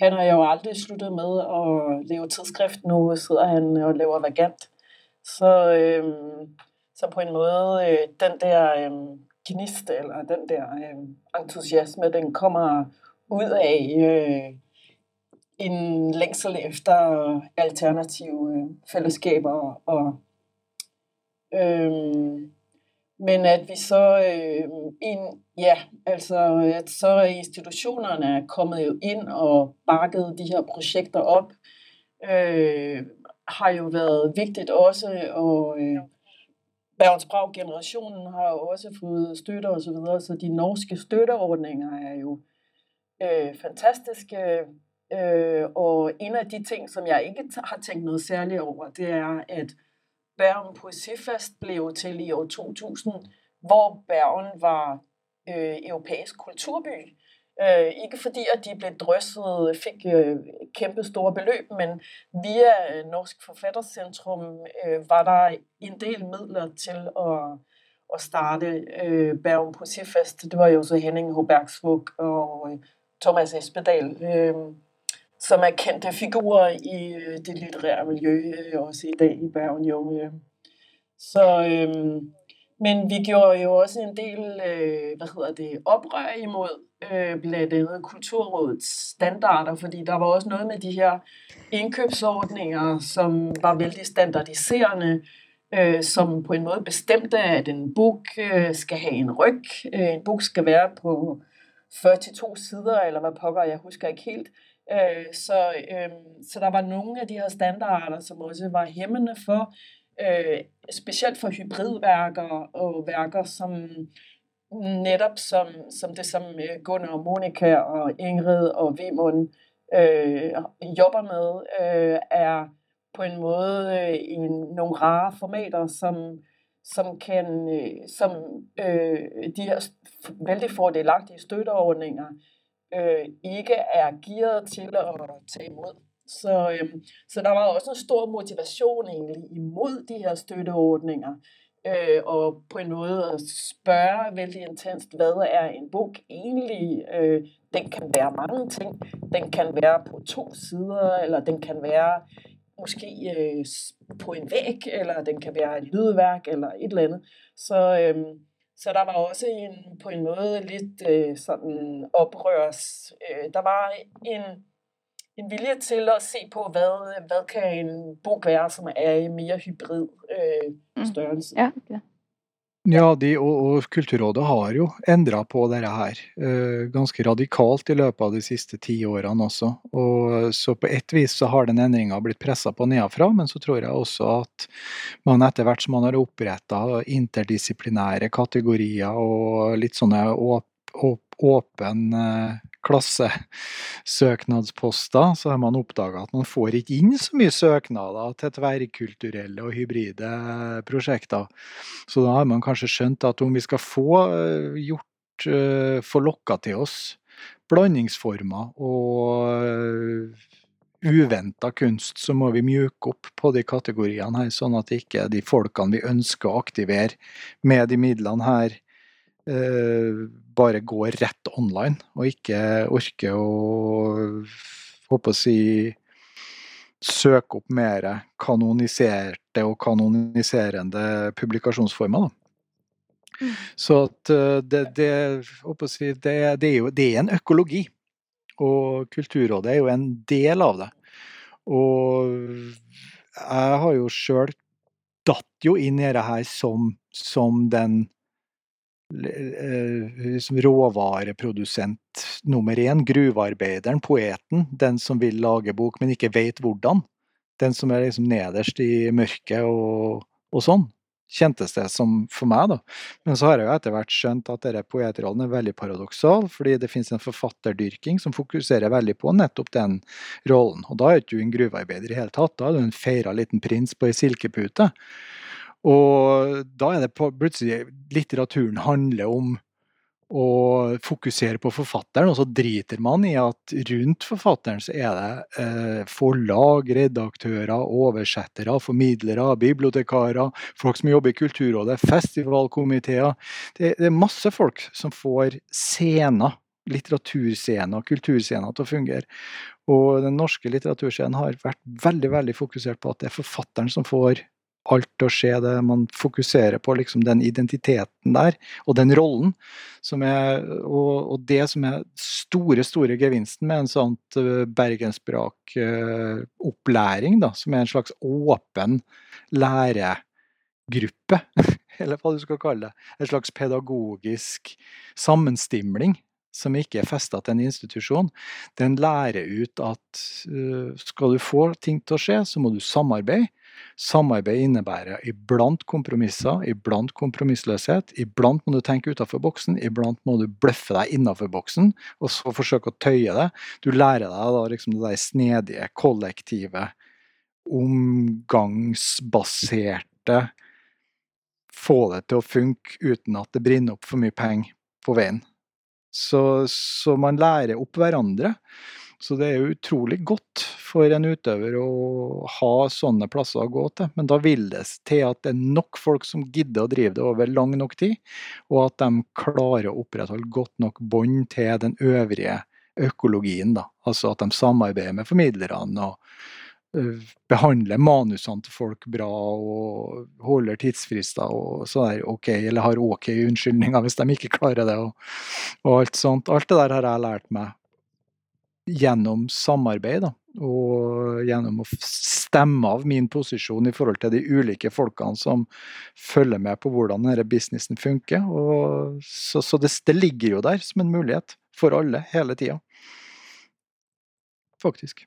han har jo aldrig sluttet med at lave tidsskrift. Nu sidder han og laver Vagant. Så, øh, så på en måde, øh, den der øh, gnist, eller den der øh, entusiasme, den kommer ud af øh, en længsel efter alternative øh, fællesskaber og øh, men at vi så øh, ind, ja, altså at så institutionerne er kommet jo ind og bakket de her projekter op, øh, har jo været vigtigt også, og øh, Bergens Brav-generationen har jo også fået støtte og så videre, så de norske støtteordninger er jo øh, fantastiske, øh, og en af de ting, som jeg ikke har tænkt noget særligt over, det er, at Bergen Poesifest blev til i år 2000, hvor Bergen var øh, europæisk kulturby. Øh, ikke fordi, at de blev drysset, fik øh, kæmpe store beløb, men via øh, Norsk Forfattercentrum øh, var der en del midler til at, at starte øh, Bergen Poesifest. Det var jo så Henning Hobergsvug og øh, Thomas Espedal. Øh, som er kendte figurer i øh, det litterære miljø, øh, også i dag i Bergen jo. Øh. Så, øh, men vi gjorde jo også en del, øh, hvad hedder det, oprør imod øh, blandt andet Kulturrådets standarder, fordi der var også noget med de her indkøbsordninger, som var vældig standardiserende, øh, som på en måde bestemte, at en bog øh, skal have en ryg, øh, en bog skal være på 42 sider, eller hvad pokker, jeg husker ikke helt, Øh, så, øh, så der var nogle af de her standarder, som også var hæmmende for, øh, specielt for hybridværker og værker, som netop som, som det, som øh, Gunnar og Monika og Ingrid og Vemund øh, jobber med, øh, er på en måde øh, i nogle rare formater, som, som kan, øh, som øh, de her vældig fordelagtige støtteordninger øh, ikke er gearet til at tage imod. Så, øhm, så der var også en stor motivation egentlig imod de her støtteordninger, øh, og på en måde at spørge vældig intenst, hvad er en bog egentlig? Øh, den kan være mange ting. Den kan være på to sider, eller den kan være måske øh, på en væg, eller den kan være et lydværk, eller et eller andet. Så, øh, så der var også en, på en måde lidt øh, sådan oprørs. Øh, der var en, en vilje til at se på, hvad, hvad kan en bog være, som er i mere hybrid øh, mm. størrelse. Ja, ja. Ja, de og, og Kulturrådet har jo endra på dette her uh, ganske radikalt i løpet av de siste ti årene også. Og, så på ett vis så har den endringa blitt pressa på nedenfra, men så tror jeg også at man etter hvert som man har oppretta interdisiplinære kategorier og litt sånne åp, åp, åpen uh, klassesøknadsposter, så har man oppdaga at man får ikke inn så mye søknader til tverrkulturelle og hybride prosjekter. Så da har man kanskje skjønt at om vi skal få eh, gjort, eh, få lokka til oss blandingsformer og eh, uventa kunst, så må vi mjuke opp på de kategoriene her, sånn at ikke de folkene vi ønsker å aktivere med de midlene her, bare går rett online, og ikke orker å håper å si søke opp mer kanoniserte og kanoniserende publikasjonsformer. Da. Mm. Så det, det, si, det, det, er jo det er en økologi. Og Kulturrådet er jo en del av det. Og jeg har jo sjøl datt jo inn i dette her som, som den liksom eh, eh, råvareprodusent nummer én, gruvearbeideren, poeten, den som vil lage bok, men ikke vet hvordan. Den som er liksom nederst i mørket og, og sånn kjentes det som for meg, da. Men så har jeg jo etter hvert skjønt at denne poetrollen er veldig paradoksal, fordi det finnes en forfatterdyrking som fokuserer veldig på nettopp den rollen. Og da er ikke en gruvearbeider i hele tatt, da er du en feira liten prins på ei silkepute. Og da er det plutselig litteraturen handler om å fokusere på forfatteren, og så driter man i at rundt forfatteren så er det eh, forlag, redaktører, oversettere, formidlere, bibliotekarer, folk som jobber i Kulturrådet, festivalkomiteer. Det, det, er masse folk som får scener, litteraturscener, kulturscener til å fungere. Og den norske litteraturscenen har vært veldig veldig fokusert på at det er forfatteren som får alt å skje. Det, man fokuserer på liksom den identiteten der, og den rollen. Som er, og, og, det som er store, store gevinsten med en sånn eh, bergensbrak uh, som er en slags åpen læregruppe, eller hva du skal kalle det. En slags pedagogisk sammenstimling som ikke er festa til en institusjon, den lærer ut at uh, skal du få ting til å skje, så må du samarbeide. Samarbeid innebærer iblant kompromisser, iblant kompromissløshet. Iblant må du tenke utenfor boksen, iblant må du bløffe deg innenfor boksen og så forsøke å tøye det. Du lærer deg da liksom det der snedige, kollektive, omgangsbaserte Få det til å funke uten at det brenner opp for mye penger på veien. Så, så man lærer opp hverandre. Så det er jo utrolig godt for en utøver å ha sånne plasser å gå til. Men da vil det til at det er nok folk som gidder å drive det over lang nok tid, og at de klarer å opprettholde godt nok bånd til den øvrige økologien. Da. Altså at de samarbeider med formidlerne og øh, behandler manusene til folk bra og holder tidsfrister og så ok, eller har ok unnskyldninger hvis de ikke klarer det. Og, og alt sånt. Alt det der har jeg lært meg gjennom samarbeid, da, og gjennom å stemme av min posisjon i forhold til de ulike folkene som følger med på hvordan denne businessen funker. Og så, så det, det, ligger jo der som en mulighet for alle, hele tida. Faktisk.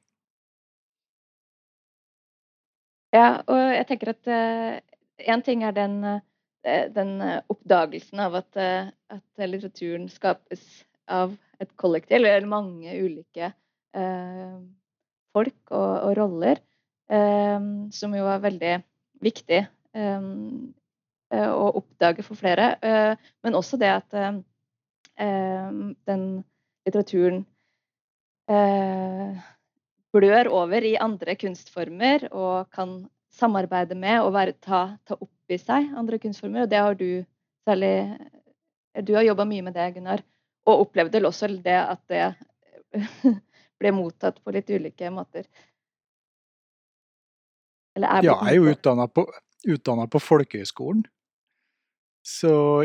Ja, og jeg tenker at eh, én uh, ting er den, uh, den eh, oppdagelsen av at, uh, at litteraturen skapes av et kollektiv, eller mange ulike eh, folk og, og roller, eh, som jo er veldig viktig eh, eh å oppdage for flere. Eh, men også det at eh, eh den litteraturen eh, blør over i andre kunstformer og kan samarbeide med og være, ta, ta opp i seg andre kunstformer. Og det har du særlig eh, Du har jobba mye med det, Gunnar. Og opplevde vel også det at det ble mottatt på litt ulike måter. Eller er ja, jeg er jo utdanna på, på folkehøgskolen. Så,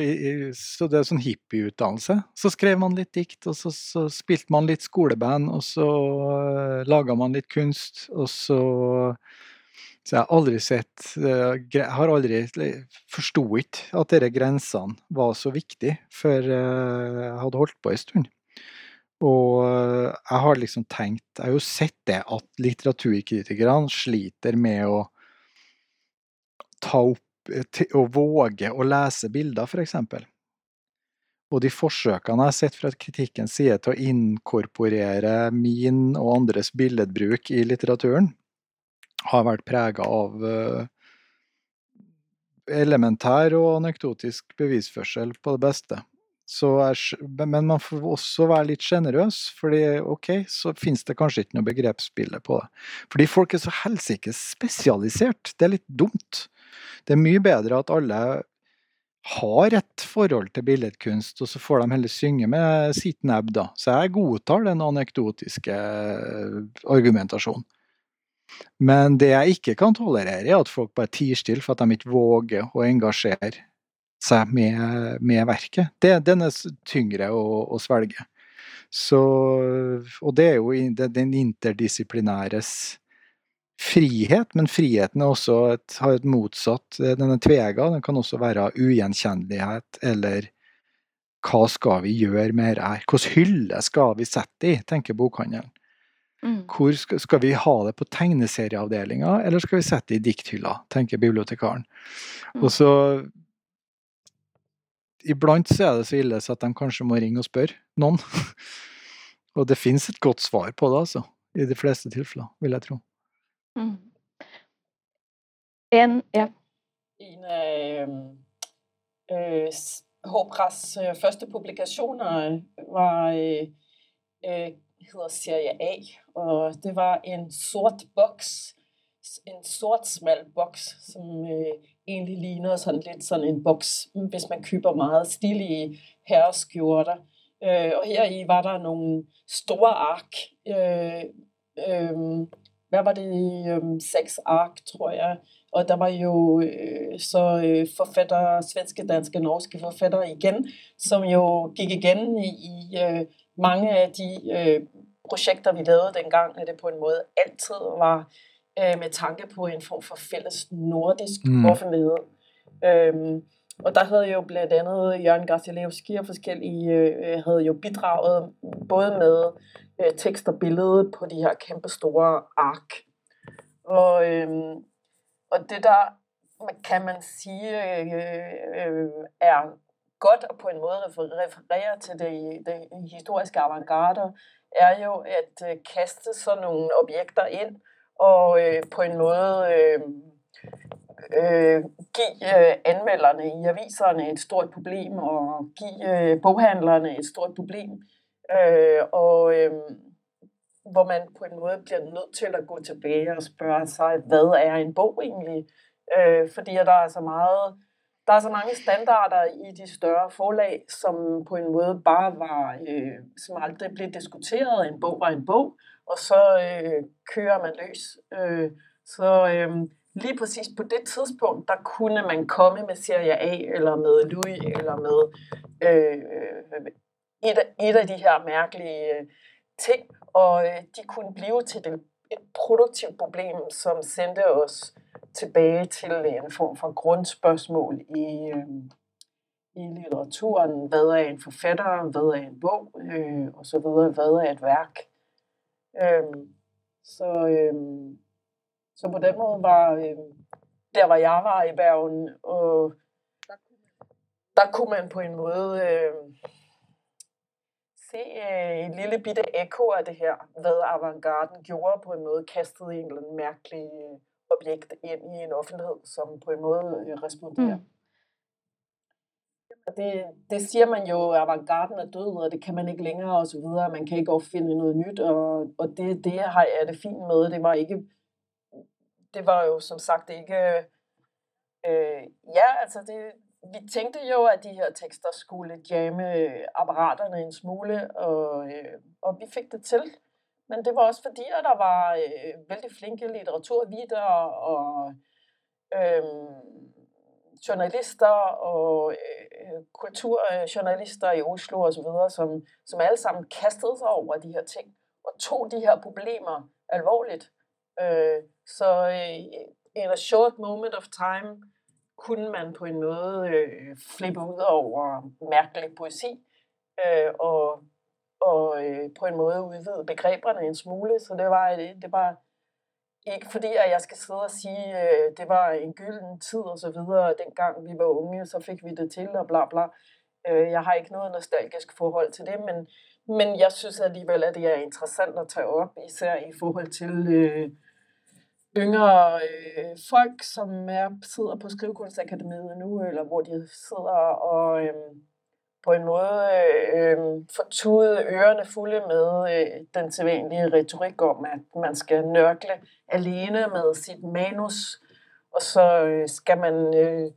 så, det er sånn hippieutdannelse. Så skrev man litt dikt, og så, så spilte man litt skoleband, og så uh, laga man litt kunst, og så så jeg har aldri sett eh, Jeg har aldri Forsto ikke at disse grensene var så viktige før eh, jeg hadde holdt på en stund. Og eh, jeg har liksom tenkt Jeg har jo sett det at litteraturkritikerne sliter med å ta opp Å våge å lese bilder, f.eks. Og de forsøkene jeg har sett fra kritikkens side til å inkorporere min og andres billedbruk i litteraturen, har vært prega av eh, elementær og anekdotisk bevisførsel på det beste. Er, men man får også være litt sjenerøs, fordi ok, så finnes det kanskje ikke noe begrepsbilde på det. Fordi folk er så helsike spesialisert. Det er litt dumt. Det er mye bedre at alle har et forhold til billedkunst, og så får de heller synge med sitt nebb, da. Så jeg godtar den anekdotiske eh, argumentasjonen. Men det jeg ikke kan tolerere, er at folk bare tier stille for at de ikke våger å engasjere seg med, med verket. Det, den er tyngre å, å svelge. Så, og det er jo den interdisiplinæres frihet, men friheten også et, har et motsatt Den er tvega. Den kan også være ugjenkjennelighet, eller hva skal vi gjøre med dette? Hvilken hylle skal vi sette i, tenker bokhandelen. Mm. Hvor skal, skal, vi ha det på tegneserieavdelinga, eller skal vi sette det i dikthylla, tenker bibliotekaren. Mm. Og så Iblant så er det så ille så at de kanskje må ringe og spørre noen. og det fins et godt svar på det, altså. I de fleste tilfeller, vil jeg tro. Mm. En, ja. En af øh, Håbras øh, første publikationer var øh, øh, hedder serie A, og det var en sort boks, en sort smal boks, som øh, egentlig ligner sådan lidt sådan en boks, hvis man køber meget stilige herreskjorter. Øh, og her i var der nogle store ark, øh, øh, hvad var det, øh, seks ark, tror jeg. Og der var jo øh, så øh, forfattere, svenske, danske, norske forfattere igen, som jo gik igen i, i øh, mange af de øh, projekter, vi lavede dengang, at det på en måde altid var øh, med tanke på en form for fælles nordisk mm. offentlighed. Øhm, og der havde jo blandt andet Jørgen Garcilevski og forskellige øh, havde jo bidraget både med øh, tekst og billede på de her kæmpe store ark. Og, øh, og det der kan man sige øh, øh, er godt og på en måde refererer til det, det historiske avantgarde, er jo at øh, kaste sådan nogle objekter ind og øh, på en måde øh, øh, give øh, anmelderne i aviserne et stort problem og give øh, boghandlerne et stort problem. Øh, og øh, hvor man på en måde bliver nødt til at gå tilbage og spørge sig, hvad er en bog egentlig? Øh, fordi der er så meget der er så mange standarder i de større forlag, som på en måde bare var, øh, som aldrig blev diskuteret. En bog var en bog, og så øh, kører man løs. Øh, så øh, lige præcis på det tidspunkt, der kunne man komme med serie A, eller med Louis, eller med øh, et, et af de her mærkelige øh, ting, og øh, de kunne blive til det, et produktivt problem, som sendte os tilbage til en form for grundspørgsmål i, øh, i litteraturen. Hvad er en forfatter? Hvad er en bog? Øh, og så videre. Hvad er et værk? Øh, så, øh, så på den måde var øh, der, hvor jeg var i Bergen, og der kunne man på en måde øh, se øh, et lille bitte ekko af det her, hvad avantgarden gjorde på en måde, kastede en eller anden mærkelig øh, objekt ind i en offentlighed, som på en måde øh, responderer. Mm. Det, det siger man jo, at avantgarden er død, og det kan man ikke længere, og så videre. Man kan ikke opfinde noget nyt, og, og det, det har jeg det fint med. Det var ikke, det var jo som sagt ikke, øh, ja, altså det, vi tænkte jo, at de her tekster skulle jamme apparaterne en smule, og, øh, og vi fik det til. Men det var også fordi, at der var øh, vældig flinke litteraturvider og øh, journalister og øh, kulturjournalister i Oslo og så videre, som, som alle sammen kastede sig over de her ting og tog de her problemer alvorligt. Øh, så øh, in a short moment of time kunne man på en måde øh, flippe ud over mærkelig poesi øh, og og øh, på en måde udvide begreberne en smule, så det var, det var ikke fordi, at jeg skal sidde og sige, øh, det var en gylden tid og så videre, dengang vi var unge, så fik vi det til og bla bla. Øh, jeg har ikke noget nostalgisk forhold til det, men, men jeg synes alligevel, at det er interessant at tage op, især i forhold til øh, yngre øh, folk, som er, sidder på Skrivekunstakademiet nu, eller hvor de sidder og... Øh, på en måde øh, fortude ørerne fulde med øh, den sædvanlige retorik om, at man skal nørkle alene med sit manus, og så øh, skal man øh,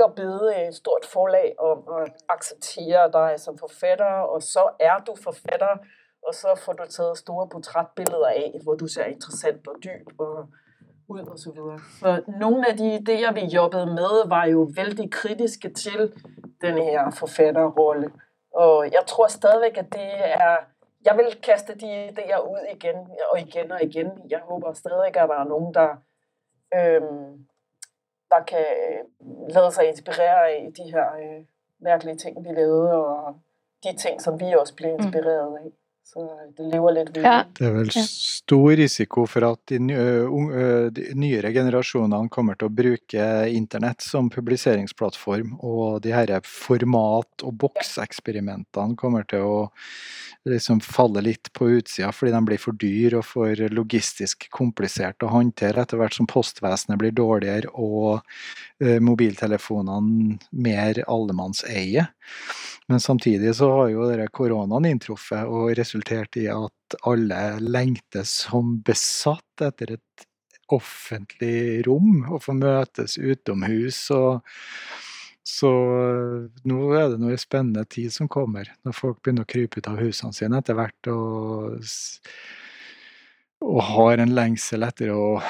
og bede et stort forlag om at acceptere dig som forfatter, og så er du forfatter, og så får du taget store portrætbilleder af, hvor du ser interessant og dyb og ud og så videre. Så nogle af de idéer, vi jobbede med, var jo vældig kritiske til den her forfatterrolle. Og jeg tror stadigvæk, at det er... Jeg vil kaste de idéer ud igen og igen og igen. Jeg håber stadigvæk, at der er nogen, der, øhm, der kan lade sig inspirere af de her øh, mærkelige ting, vi lavede, og de ting, som vi også blev mm. inspireret af. Så det lever litt videre. Ja. Det er vel stor risiko for at de, de, nyere generasjonene kommer til å bruke internett som publiseringsplattform, og de her format- og bokseksperimentene kommer til å liksom falle litt på utsida fordi de blir for dyr og for logistisk komplisert å håndtere etter hvert som postvesenet blir dårligere og mobiltelefonene mer allemannseie. Men samtidig så har jo denne koronaen inntruffet og resultert i at alle lengter som besatt etter et offentlig rom og få møtes utomhus. og så nå er det noe spennende tid som kommer, når folk begynner å krype ut av husene sine etter hvert og, og har en lengsel etter å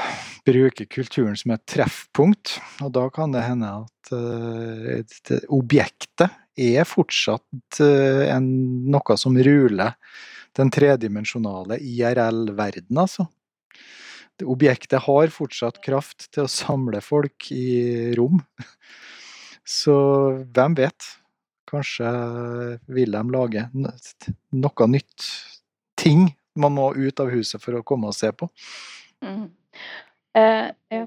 bruke kulturen som et treffpunkt. Og da kan det hende at uh, objektet er fortsatt eh, en, noe som ruler den tredimensjonale IRL-verden, altså. Objektet har fortsatt kraft til å samle folk i rom. Så hvem vet? Kanskje vil de lage noe nytt. Ting man må ut av huset for å komme og se på. Mm. Uh, ja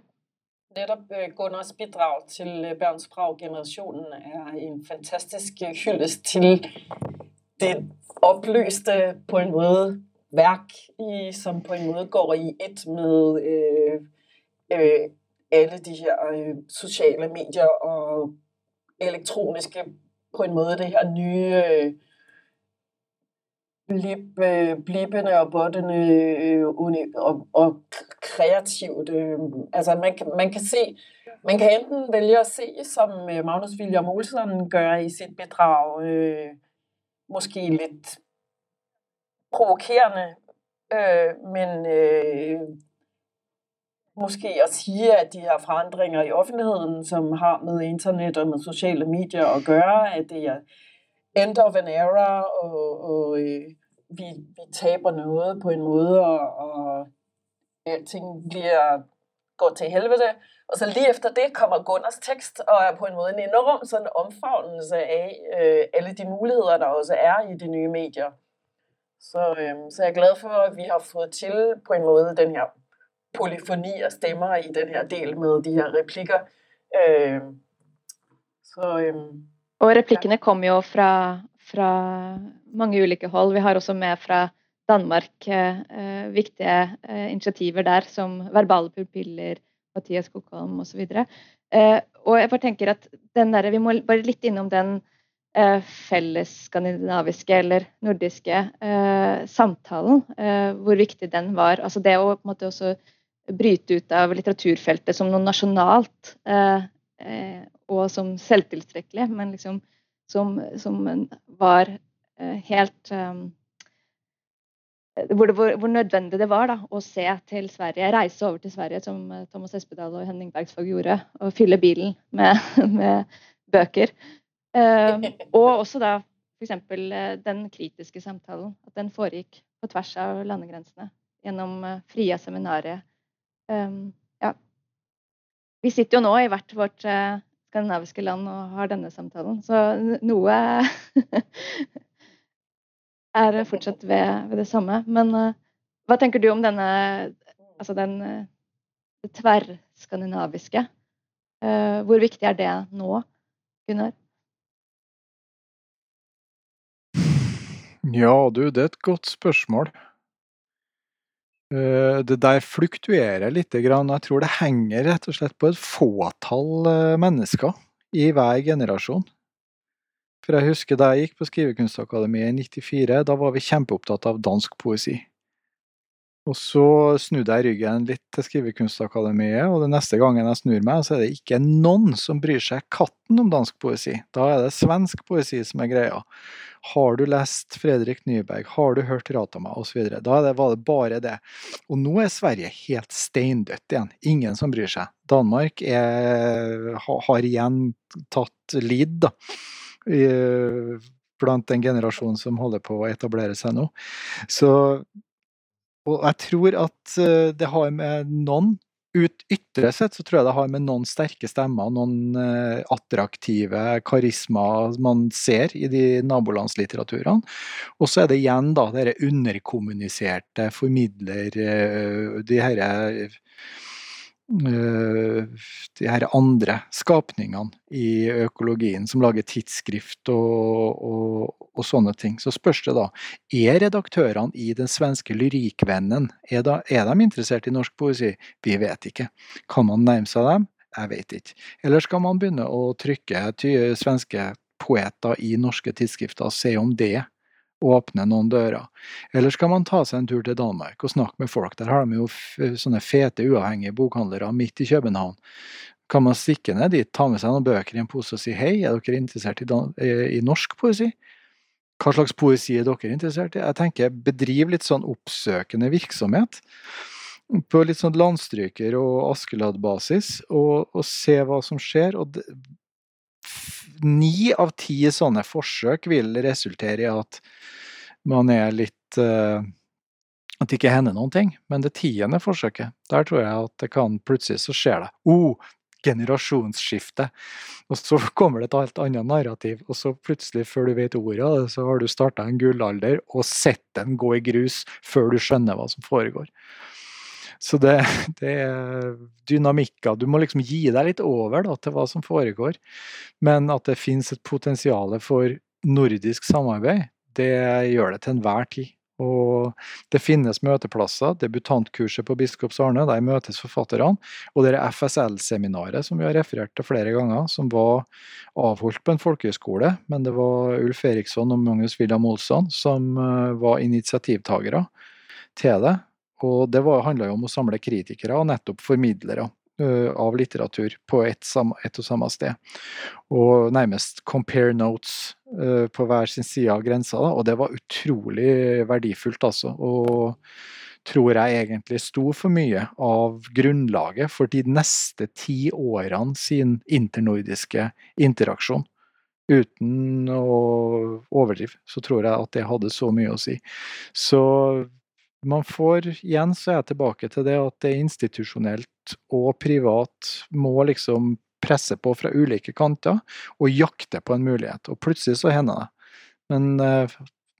netop Gunners Gunnars bidrag til Børns Berns Brag-generationen er en fantastisk øh, hyldest til det opløste på en måde værk, i, som på en måde går i et med øh, øh, alle de her øh, sociale medier og elektroniske, på en måde det her nye øh, blip, øh, blippende og bottende øh, og, og kreativt. Øh, altså man kan, man kan se, man kan enten vælge at se, som øh, Magnus William Olsen gør i sit bidrag, øh, måske lidt provokerende, øh, men øh, måske at sige, at de her forandringer i offentligheden, som har med internet og med sociale medier at gøre, at det er end of an era, og, og øh, vi, vi taber noget på en måde, og, og alting bliver går til helvede. Og så lige efter det kommer Gunners tekst, og er på en måde en enorm sådan omfavnelse af øh, alle de muligheder, der også er i de nye medier. Så, øh, så jeg er glad for, at vi har fået til på en måde den her polyfoni og stemmer i den her del med de her replikker. Øh, så, øh, og replikkene kom jo fra, fra mange ulike hold. Vi har også med fra Danmark eh, viktige eh, initiativer der, som verbale pupiller, Mathias Skogholm osv. Eh, og jeg bare tenker at den der, Vi må bare litt innom den eh, felles skandinaviske eller nordiske eh, samtalen. Eh, hvor viktig den var. Altså det å på en måte også bryte ut av litteraturfeltet som noe nasjonalt eh, eh, Eh, og som selvtilstrekkelig, men liksom som, som var eh, helt um, hvor, det, hvor, hvor, nødvendig det var da, å se til Sverige, reise over til Sverige, som eh, Thomas Espedal og Henning Bergsvåg gjorde, og fylle bilen med, med bøker. Um, og også da f.eks. den kritiske samtalen. At den foregikk på tvers av landegrensene gjennom fria seminarier. Um. Vi sitter jo nå i hvert vårt uh, skandinaviske land og har denne samtalen. Så noe er fortsatt ved, ved, det samme. Men uh, hva tenker du om denne Altså den eh, det tverrskandinaviske? Uh, hvor viktig er det nå, Gunnar? Ja, du, det er et godt spørsmål. Eh, det der fluktuerer litt. Jeg tror det henger rett og slett på et fåtall eh, mennesker i hver generasjon. For jeg husker da jeg gikk på Skrivekunstakademiet i 94, da var vi kjempeopptatt av dansk poesi. Og så snudde jeg ryggen litt til Skrivekunstakademiet, og den neste gangen jeg snur meg, så er det ikke noen som bryr seg katten om dansk poesi. Da er det svensk poesi som er greia. Har du lest Fredrik Nyberg, har du hørt Ratama osv. Da det, var det bare det. Og nå er Sverige helt steindødt igjen. Ingen som bryr seg. Danmark er, har igjen tatt lead, da. Blant den generasjonen som holder på å etablere seg nå. Så og jeg tror at eh, det har med noen ut ytre sett så tror jeg det har med noen sterke stemmer, noen eh, attraktive karisma man ser i de nabolandslitteraturene. Og så er det igjen da dette underkommuniserte formidler, eh, de herre Eh, de her andre skapningene i økologien som lager tidsskrift og, og, og, sånne ting. Så spørs det da, er redaktørene i den svenske Lyrikvennen er, da, er de interessert i norsk poesi? Vi vet ikke. Kan man nærme seg dem? Jeg vet ikke. Eller skal man begynne å trykke svenske poeter i norske tidsskrifter og se om det åpne noen dører. Eller skal man ta seg en tur til Danmark og snakke med folk? Der har de jo sånne fete, uavhengige bokhandlere midt i København kan man stikke ned dit, ta med seg noen bøker i en pose og si hei, er dere interessert i, eh, i, norsk poesi? Hva slags poesi er dere interessert i? Jeg tenker bedriv litt sånn oppsøkende virksomhet på litt sånn landstryker- og Askeladd-basis, og, og, se hva som skjer. og Ni av ti sånne forsøk vil resultere i at man er litt uh, At det ikke hender noen ting. Men det tiende forsøket, der tror jeg at det kan plutselig så skjer det. Oh, generasjonsskifte. Og så kommer det et helt annet narrativ, og så plutselig, før du vet ordet av det, så har du starta en gullalder og sett den gå i grus før du skjønner hva som foregår. Så det, det er dynamikker. Du må liksom gi deg litt over da, til hva som foregår. Men at det fins et potensial for nordisk samarbeid, det gjør det til enhver tid. Og det finnes møteplasser. Debutantkurset på Biskops Arne, der møtes forfatterne. Og det er FSL-seminaret som vi har referert til flere ganger, som var avholdt på en folkehøyskole. Men det var Ulf Eriksson og Magnus William Olsson som eh, var initiativtagere til det. Og det handla jo om å samle kritikere og nettopp formidlere eh, av litteratur på ett, et og samme sted. Og nærmest compare notes eh, på hver sin side av grensa. Da. Og det var utrolig verdifullt, altså. Og tror jeg egentlig sto for mye av grunnlaget for de neste ti årene sin internordiske interaksjon. Uten å overdrive, så tror jeg at det hadde så mye å si. Så man får igjen så er jeg tilbake til det at det er institusjonelt og privat må liksom presse på fra ulike kanter og jakte på en mulighet. Og plutselig så hender det. Men uh,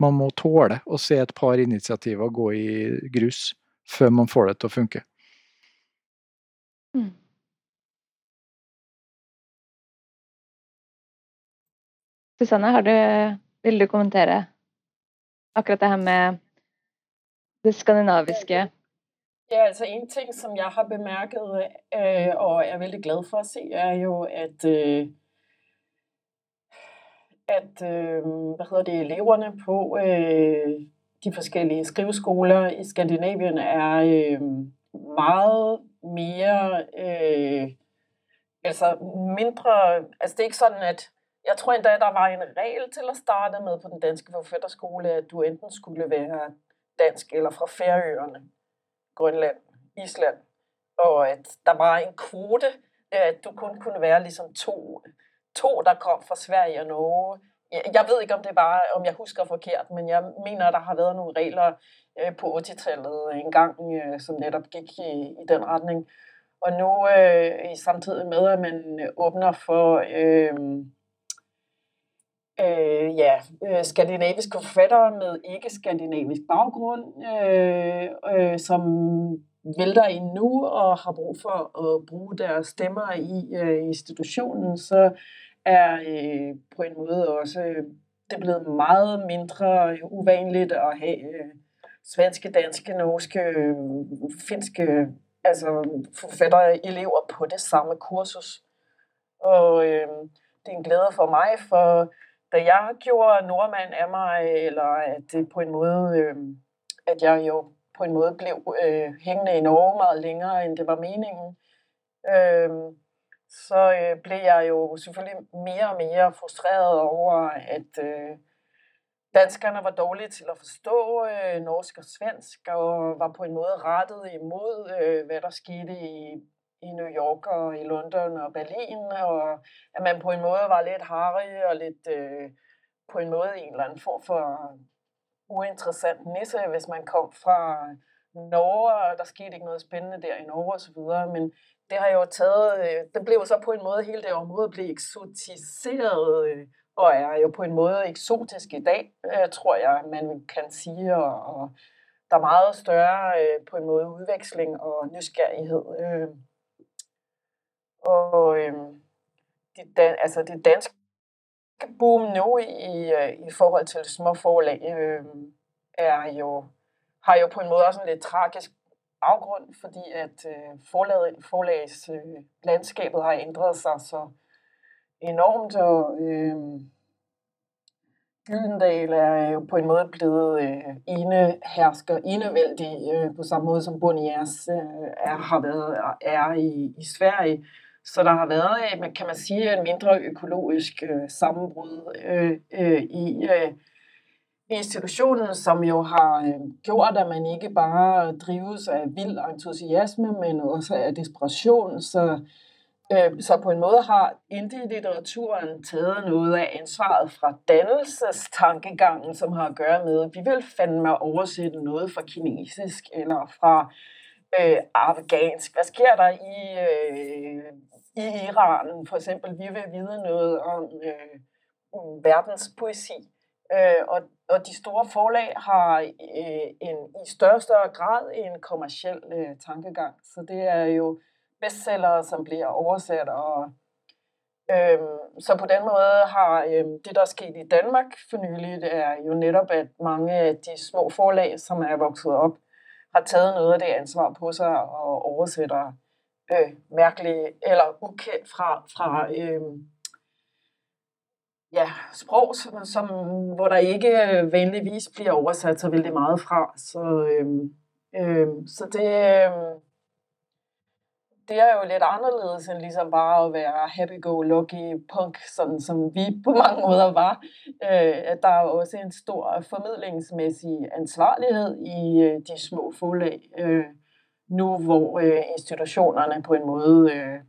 man må tåle å se et par initiativer gå i grus før man får det til å funke. Mm. Susanne, har du, vil du kommentere akkurat det her med det skandinaviske? Ja, altså en ting, som jeg har bemærket øh, og er veldig glad for at se, er jo, at, øh, at øh, hvad hedder det, eleverne på øh, de forskellige skriveskoler i Skandinavien er øh, meget mere, øh, altså mindre, altså det er ikke sådan, at jeg tror endda, der var en regel til at starte med på den danske forfatterskole, at du enten skulle være dansk eller fra Færøerne, Grønland, Island, og at der var en kvote, øh, at du kun kunne være ligesom to, to der kom fra Sverige og Norge. Jeg ved ikke, om det var, om jeg husker forkert, men jeg mener, der har været nogle regler øh, på 80-tallet engang, øh, som netop gik i, i den retning. Og nu, øh, samtidig med, at man åbner for øh, øh, ja, øh, skandinaviske forfattere med ikke-skandinavisk baggrund, øh, øh, som vælter ind nu og har brug for at bruge deres stemmer i øh, institutionen, så er øh, på en måde også øh, det er blevet meget mindre uvanligt at have øh, svenske, danske, norske, øh, finske altså forfattere, elever på det samme kursus. Og øh, det er en glæde for mig, for da jeg gjorde nordmand af mig, eller at det på en måde, øh, at jeg jo på en måde blev øh, hængende i Norge meget længere, end det var meningen, øh, så øh, blev jeg jo selvfølgelig mere og mere frustreret over, at øh, danskerne var dårlige til at forstå øh, norsk og svensk, og var på en måde rettet imod, øh, hvad der skete i, i New York og i London og Berlin, og at man på en måde var lidt harry og lidt øh, på en måde en eller anden form for uinteressant nisse, hvis man kom fra Norge, og der skete ikke noget spændende der i Norge osv., men det har jo taget, øh, det blev så på en måde, hele det område blev eksotiseret, øh, og er jo på en måde eksotisk i dag, øh, tror jeg, man kan sige, og, og der er meget større øh, på en måde udveksling og nysgerrighed. Øh. Og øhm, det, altså det danske boom nu i, i øh, forhold til små forlag øhm, er jo, har jo på en måde også en lidt tragisk baggrund, fordi at øh, forlag, forlags øh, landskabet har ændret sig så enormt, og øh, Gyldendal er jo på en måde blevet øh, ene hersker, enevældig, øh, på samme måde som Bonias øh, er, har været, er i, i Sverige. Så der har været, øh, kan man sige, en mindre økologisk øh, sammenbrud øh, øh, i øh, institutionen, som jo har øh, gjort, at man ikke bare drives af vild entusiasme, men også af desperation. Så, øh, så på en måde har indie-litteraturen taget noget af ansvaret fra dannelsestankegangen, som har at gøre med, at vi vil fandme oversætte noget fra kinesisk eller fra øh, afghansk. Hvad sker der i, øh, i Iran? For eksempel, vi vil vide noget om øh, mm, verdens poesi. Øh, og, og de store forlag har øh, en, i større og større grad en kommersiel øh, tankegang. Så det er jo bestsellere, som bliver oversat. Og, øh, så på den måde har øh, det, der er sket i Danmark for nylig, det er jo netop, at mange af de små forlag, som er vokset op, har taget noget af det ansvar på sig og oversætter øh, mærkelige eller ukendt fra, fra øh, ja, sprog, som, som, hvor der ikke øh, vanligvis bliver oversat så vældig meget fra. Så, øh, øh, så det, øh, det er jo lidt anderledes end ligesom bare at være happy-go-lucky punk, sådan som vi på mange måder var. Øh, der er jo også en stor formidlingsmæssig ansvarlighed i øh, de små forlag, øh, nu hvor øh, institutionerne på en måde øh,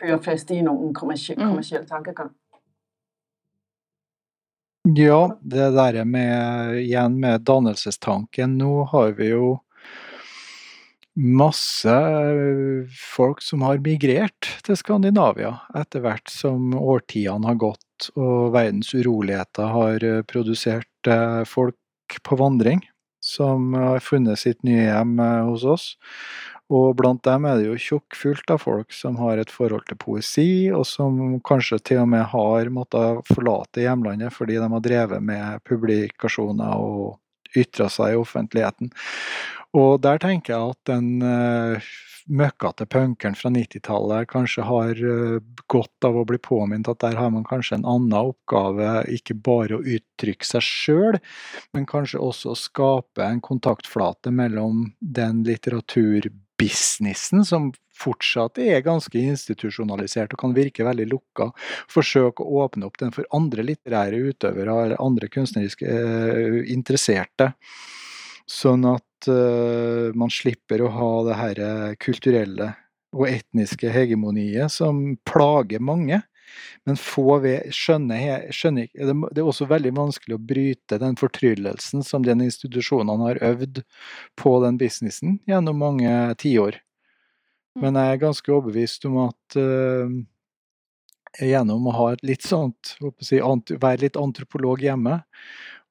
kører fast i nogle kommersielle, mm. kommersielle tankegang. Ja, det der med igjen med dannelsestanken. Nå har vi jo masse folk som har migrert til Skandinavia etter hvert som årtidene har gått og verdens uroligheter har produsert eh, folk på vandring som har funnet sitt nye hjem eh, hos oss. Og blant dem er det jo tjukkfullt av folk som har et forhold til poesi, og som kanskje til og med har måttet forlate hjemlandet fordi de har drevet med publikasjoner og ytra seg i offentligheten. Og der tenker jeg at den uh, møkkete punkeren fra 90-tallet kanskje har uh, godt av å bli påminnet at der har man kanskje en annen oppgave, ikke bare å uttrykke seg sjøl, men kanskje også å skape en kontaktflate mellom den litteraturbusinessen som fortsatt er ganske institusjonalisert og kan virke veldig lukka, forsøke å åpne opp den for andre litterære utøvere eller andre kunstneriske eh, interesserte. Sånn at eh, man slipper å ha det her kulturelle og etniske hegemoniet som plager mange. Men få ved skjønner, skjønner Det er også veldig vanskelig å bryte den fortryllelsen som den institusjonene har øvd på den businessen gjennom mange tiår. Mm. Men jeg er ganske overbevist om at uh, gjennom å ha et litt sånt si, Være litt antropolog hjemme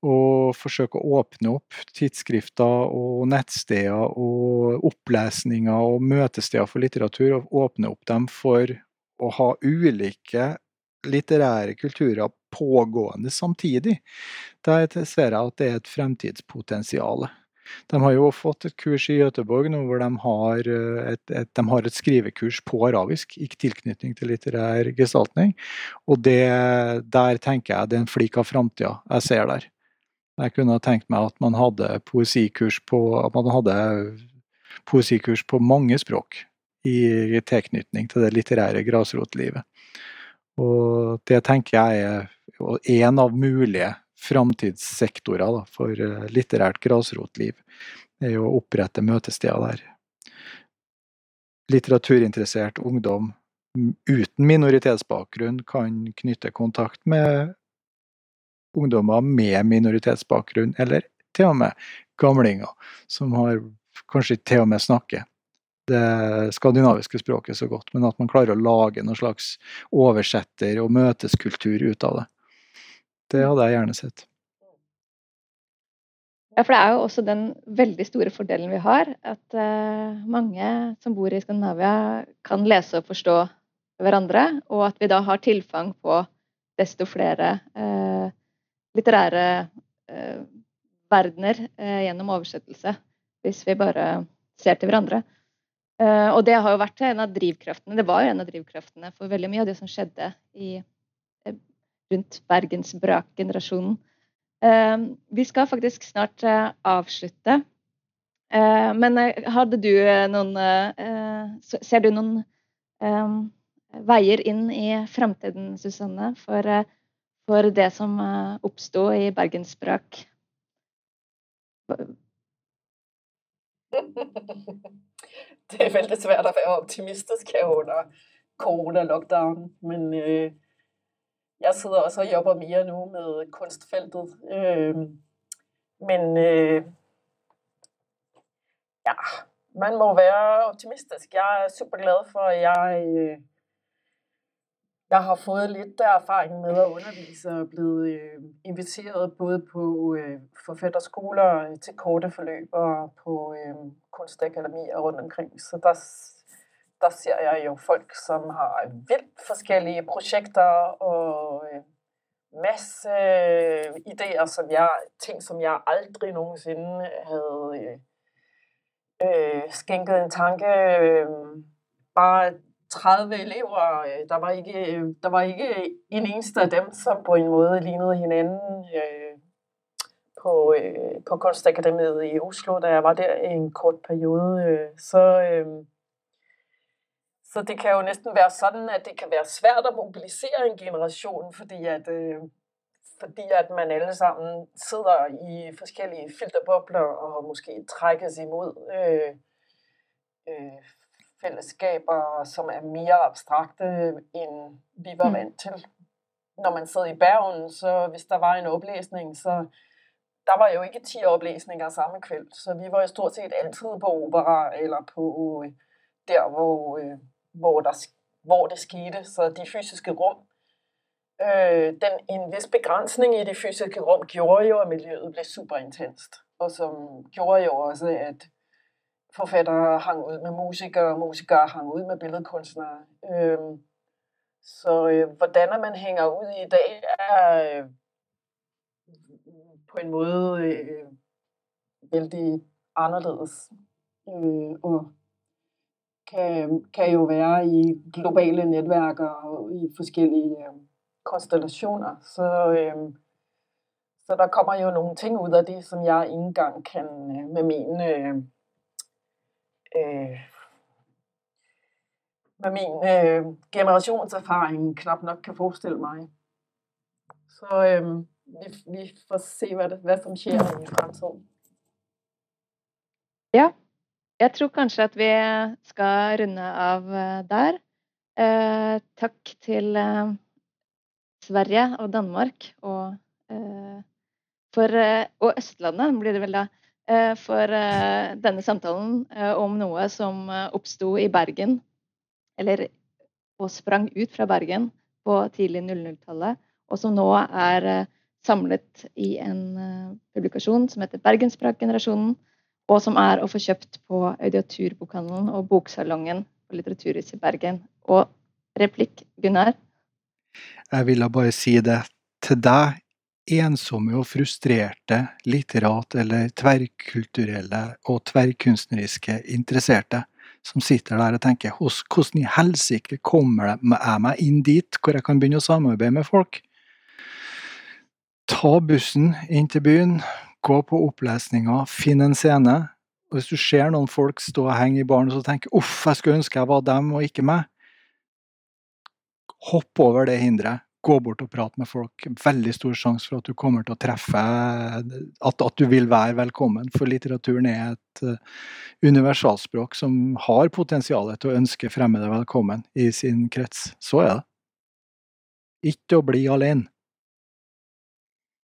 og forsøke å åpne opp tidsskrifter og nettsteder og opplesninger og møtesteder for litteratur, og åpne opp dem for å ha ulike litterære kulturer pågående samtidig. Der ser jeg at det er et fremtidspotensial. De har jo fått et kurs i Göteborg nå hvor de har eh, et, et, de har et skrivekurs på arabisk i tilknytning til litterær gestaltning. Og det, der tenker jeg det er en flik av framtida jeg ser der. Jeg kunne ha tenkt meg at man hadde poesikurs på, at man hadde poesikurs på mange språk i tilknytning til det litterære grasrotlivet. Og det tenker jeg er en av mulige framtidssektorer for eh, litterært grasrotliv. er å opprette møtesteder der. Litteraturinteressert ungdom uten minoritetsbakgrunn kan knytte kontakt med ungdommer med minoritetsbakgrunn, eller til og med gamlinger som har kanskje til og med snakker det skandinaviske språket så godt, men at man klarer å lage noen slags oversetter- og møteskultur ut av det. Det hadde jeg gjerne sett. Ja, for det er jo også den veldig store fordelen vi har, at uh, mange som bor i Skandinavia, kan lese og forstå hverandre, og at vi da har tilfang på desto flere uh, litterære eh, verdener eh, gjennom oversettelse, hvis vi bare ser til hverandre. Eh, og det har jo vært en av drivkraftene, det var jo en av drivkraftene for veldig mye av det som skjedde i, eh, rundt Bergensbrak-generasjonen. Uh, eh, vi skal faktisk snart uh, avslutte. men hadde du noen Ser du noen veier inn i framtiden, Susanne, for, for det som eh, oppsto i bergensspråk. det er veldig svært at være optimistisk her under corona-lockdown, men øh, jeg sidder også og jobber mere nu med kunstfeltet. Øh, men øh, ja, man må være optimistisk. Jeg er super glad for, at jeg øh, jeg har fået lidt der erfaring med at undervise og blevet øh, inviteret både på øh, forfatterskoler øh, til korte forløb og på øh, kunstakademier rundt omkring. Så der, der ser jeg jo folk, som har vildt forskellige projekter og øh, masse øh, idéer, som jeg, ting, som jeg aldrig nogensinde havde øh, øh, skænket en tanke. Øh, bare 30 elever. Øh, der var ikke, øh, der var ikke en eneste af dem, som på en måde lignede hinanden øh, på, øh, på Kunstakademiet i Oslo, da jeg var der i en kort periode. Øh, så, øh, så det kan jo næsten være sådan, at det kan være svært at mobilisere en generation, fordi at, øh, fordi at man alle sammen sidder i forskellige filterbobler og måske trækkes imod øh, øh, fællesskaber, som er mere abstrakte, end vi var mm. vant til. Når man sad i Bergen, så hvis der var en oplæsning, så der var jo ikke 10 oplæsninger samme kveld, så vi var jo stort set altid på opera, eller på øh, der, hvor, øh, hvor, der, hvor det skete, så de fysiske rum. Øh, den, en vis begrænsning i de fysiske rum gjorde jo, at miljøet blev super intenst, og som gjorde jo også, at forfattere hang ud med musikere, og musikere hang ud med billedkunstnere. Øhm, så øh, hvordan man hænger ud i dag, er øh, på en måde øh, vældig anderledes. Øh, og kan, kan jo være i globale netværker og i forskellige øh, konstellationer. Så, øh, så der kommer jo nogle ting ud af det, som jeg ikke engang kan øh, med min øh, øh, med min øh, generationserfaring knap nok kan forestille mig. Så øh, vi, vi får se, hvad, det, hvad som sker i fremtiden. Ja, jeg tror kanskje at vi skal runde av øh, der. Eh, takk til eh, Sverige og Danmark og, eh, for, og Østlandet blir det vel da, Eh, Eh, for eh, denne samtalen eh, om noe som oppsto i Bergen, eller og sprang ut fra Bergen på tidlig 00-tallet, og som nå er samlet i en publikasjon som heter Bergensspråkgenerasjonen, og som er å få kjøpt på Audiaturbokhandelen og Boksalongen på Litteraturhuset i Bergen. Og replikk, Gunnar? Jeg ville bare si det til deg ensomme og frustrerte litterat- eller tverrkulturelle og tverrkunstneriske interesserte som sitter der og tenker hvordan i helsike kommer jeg meg inn dit hvor jeg kan begynne å samarbeide med folk? Ta bussen inn til byen, gå på opplesninga, finn en scene. Og hvis du ser noen folk stå og henge i baren og tenker 'uff, jeg skulle ønske jeg var dem og ikke meg', hopp over det hinderet. Gå bort og prate med folk. Veldig stor sjanse for at du kommer til å treffe At, at du vil være velkommen. For litteraturen er et uh, universalspråk som har potensial til å ønske fremmede velkommen i sin krets. Så er det. Ikke å bli alene.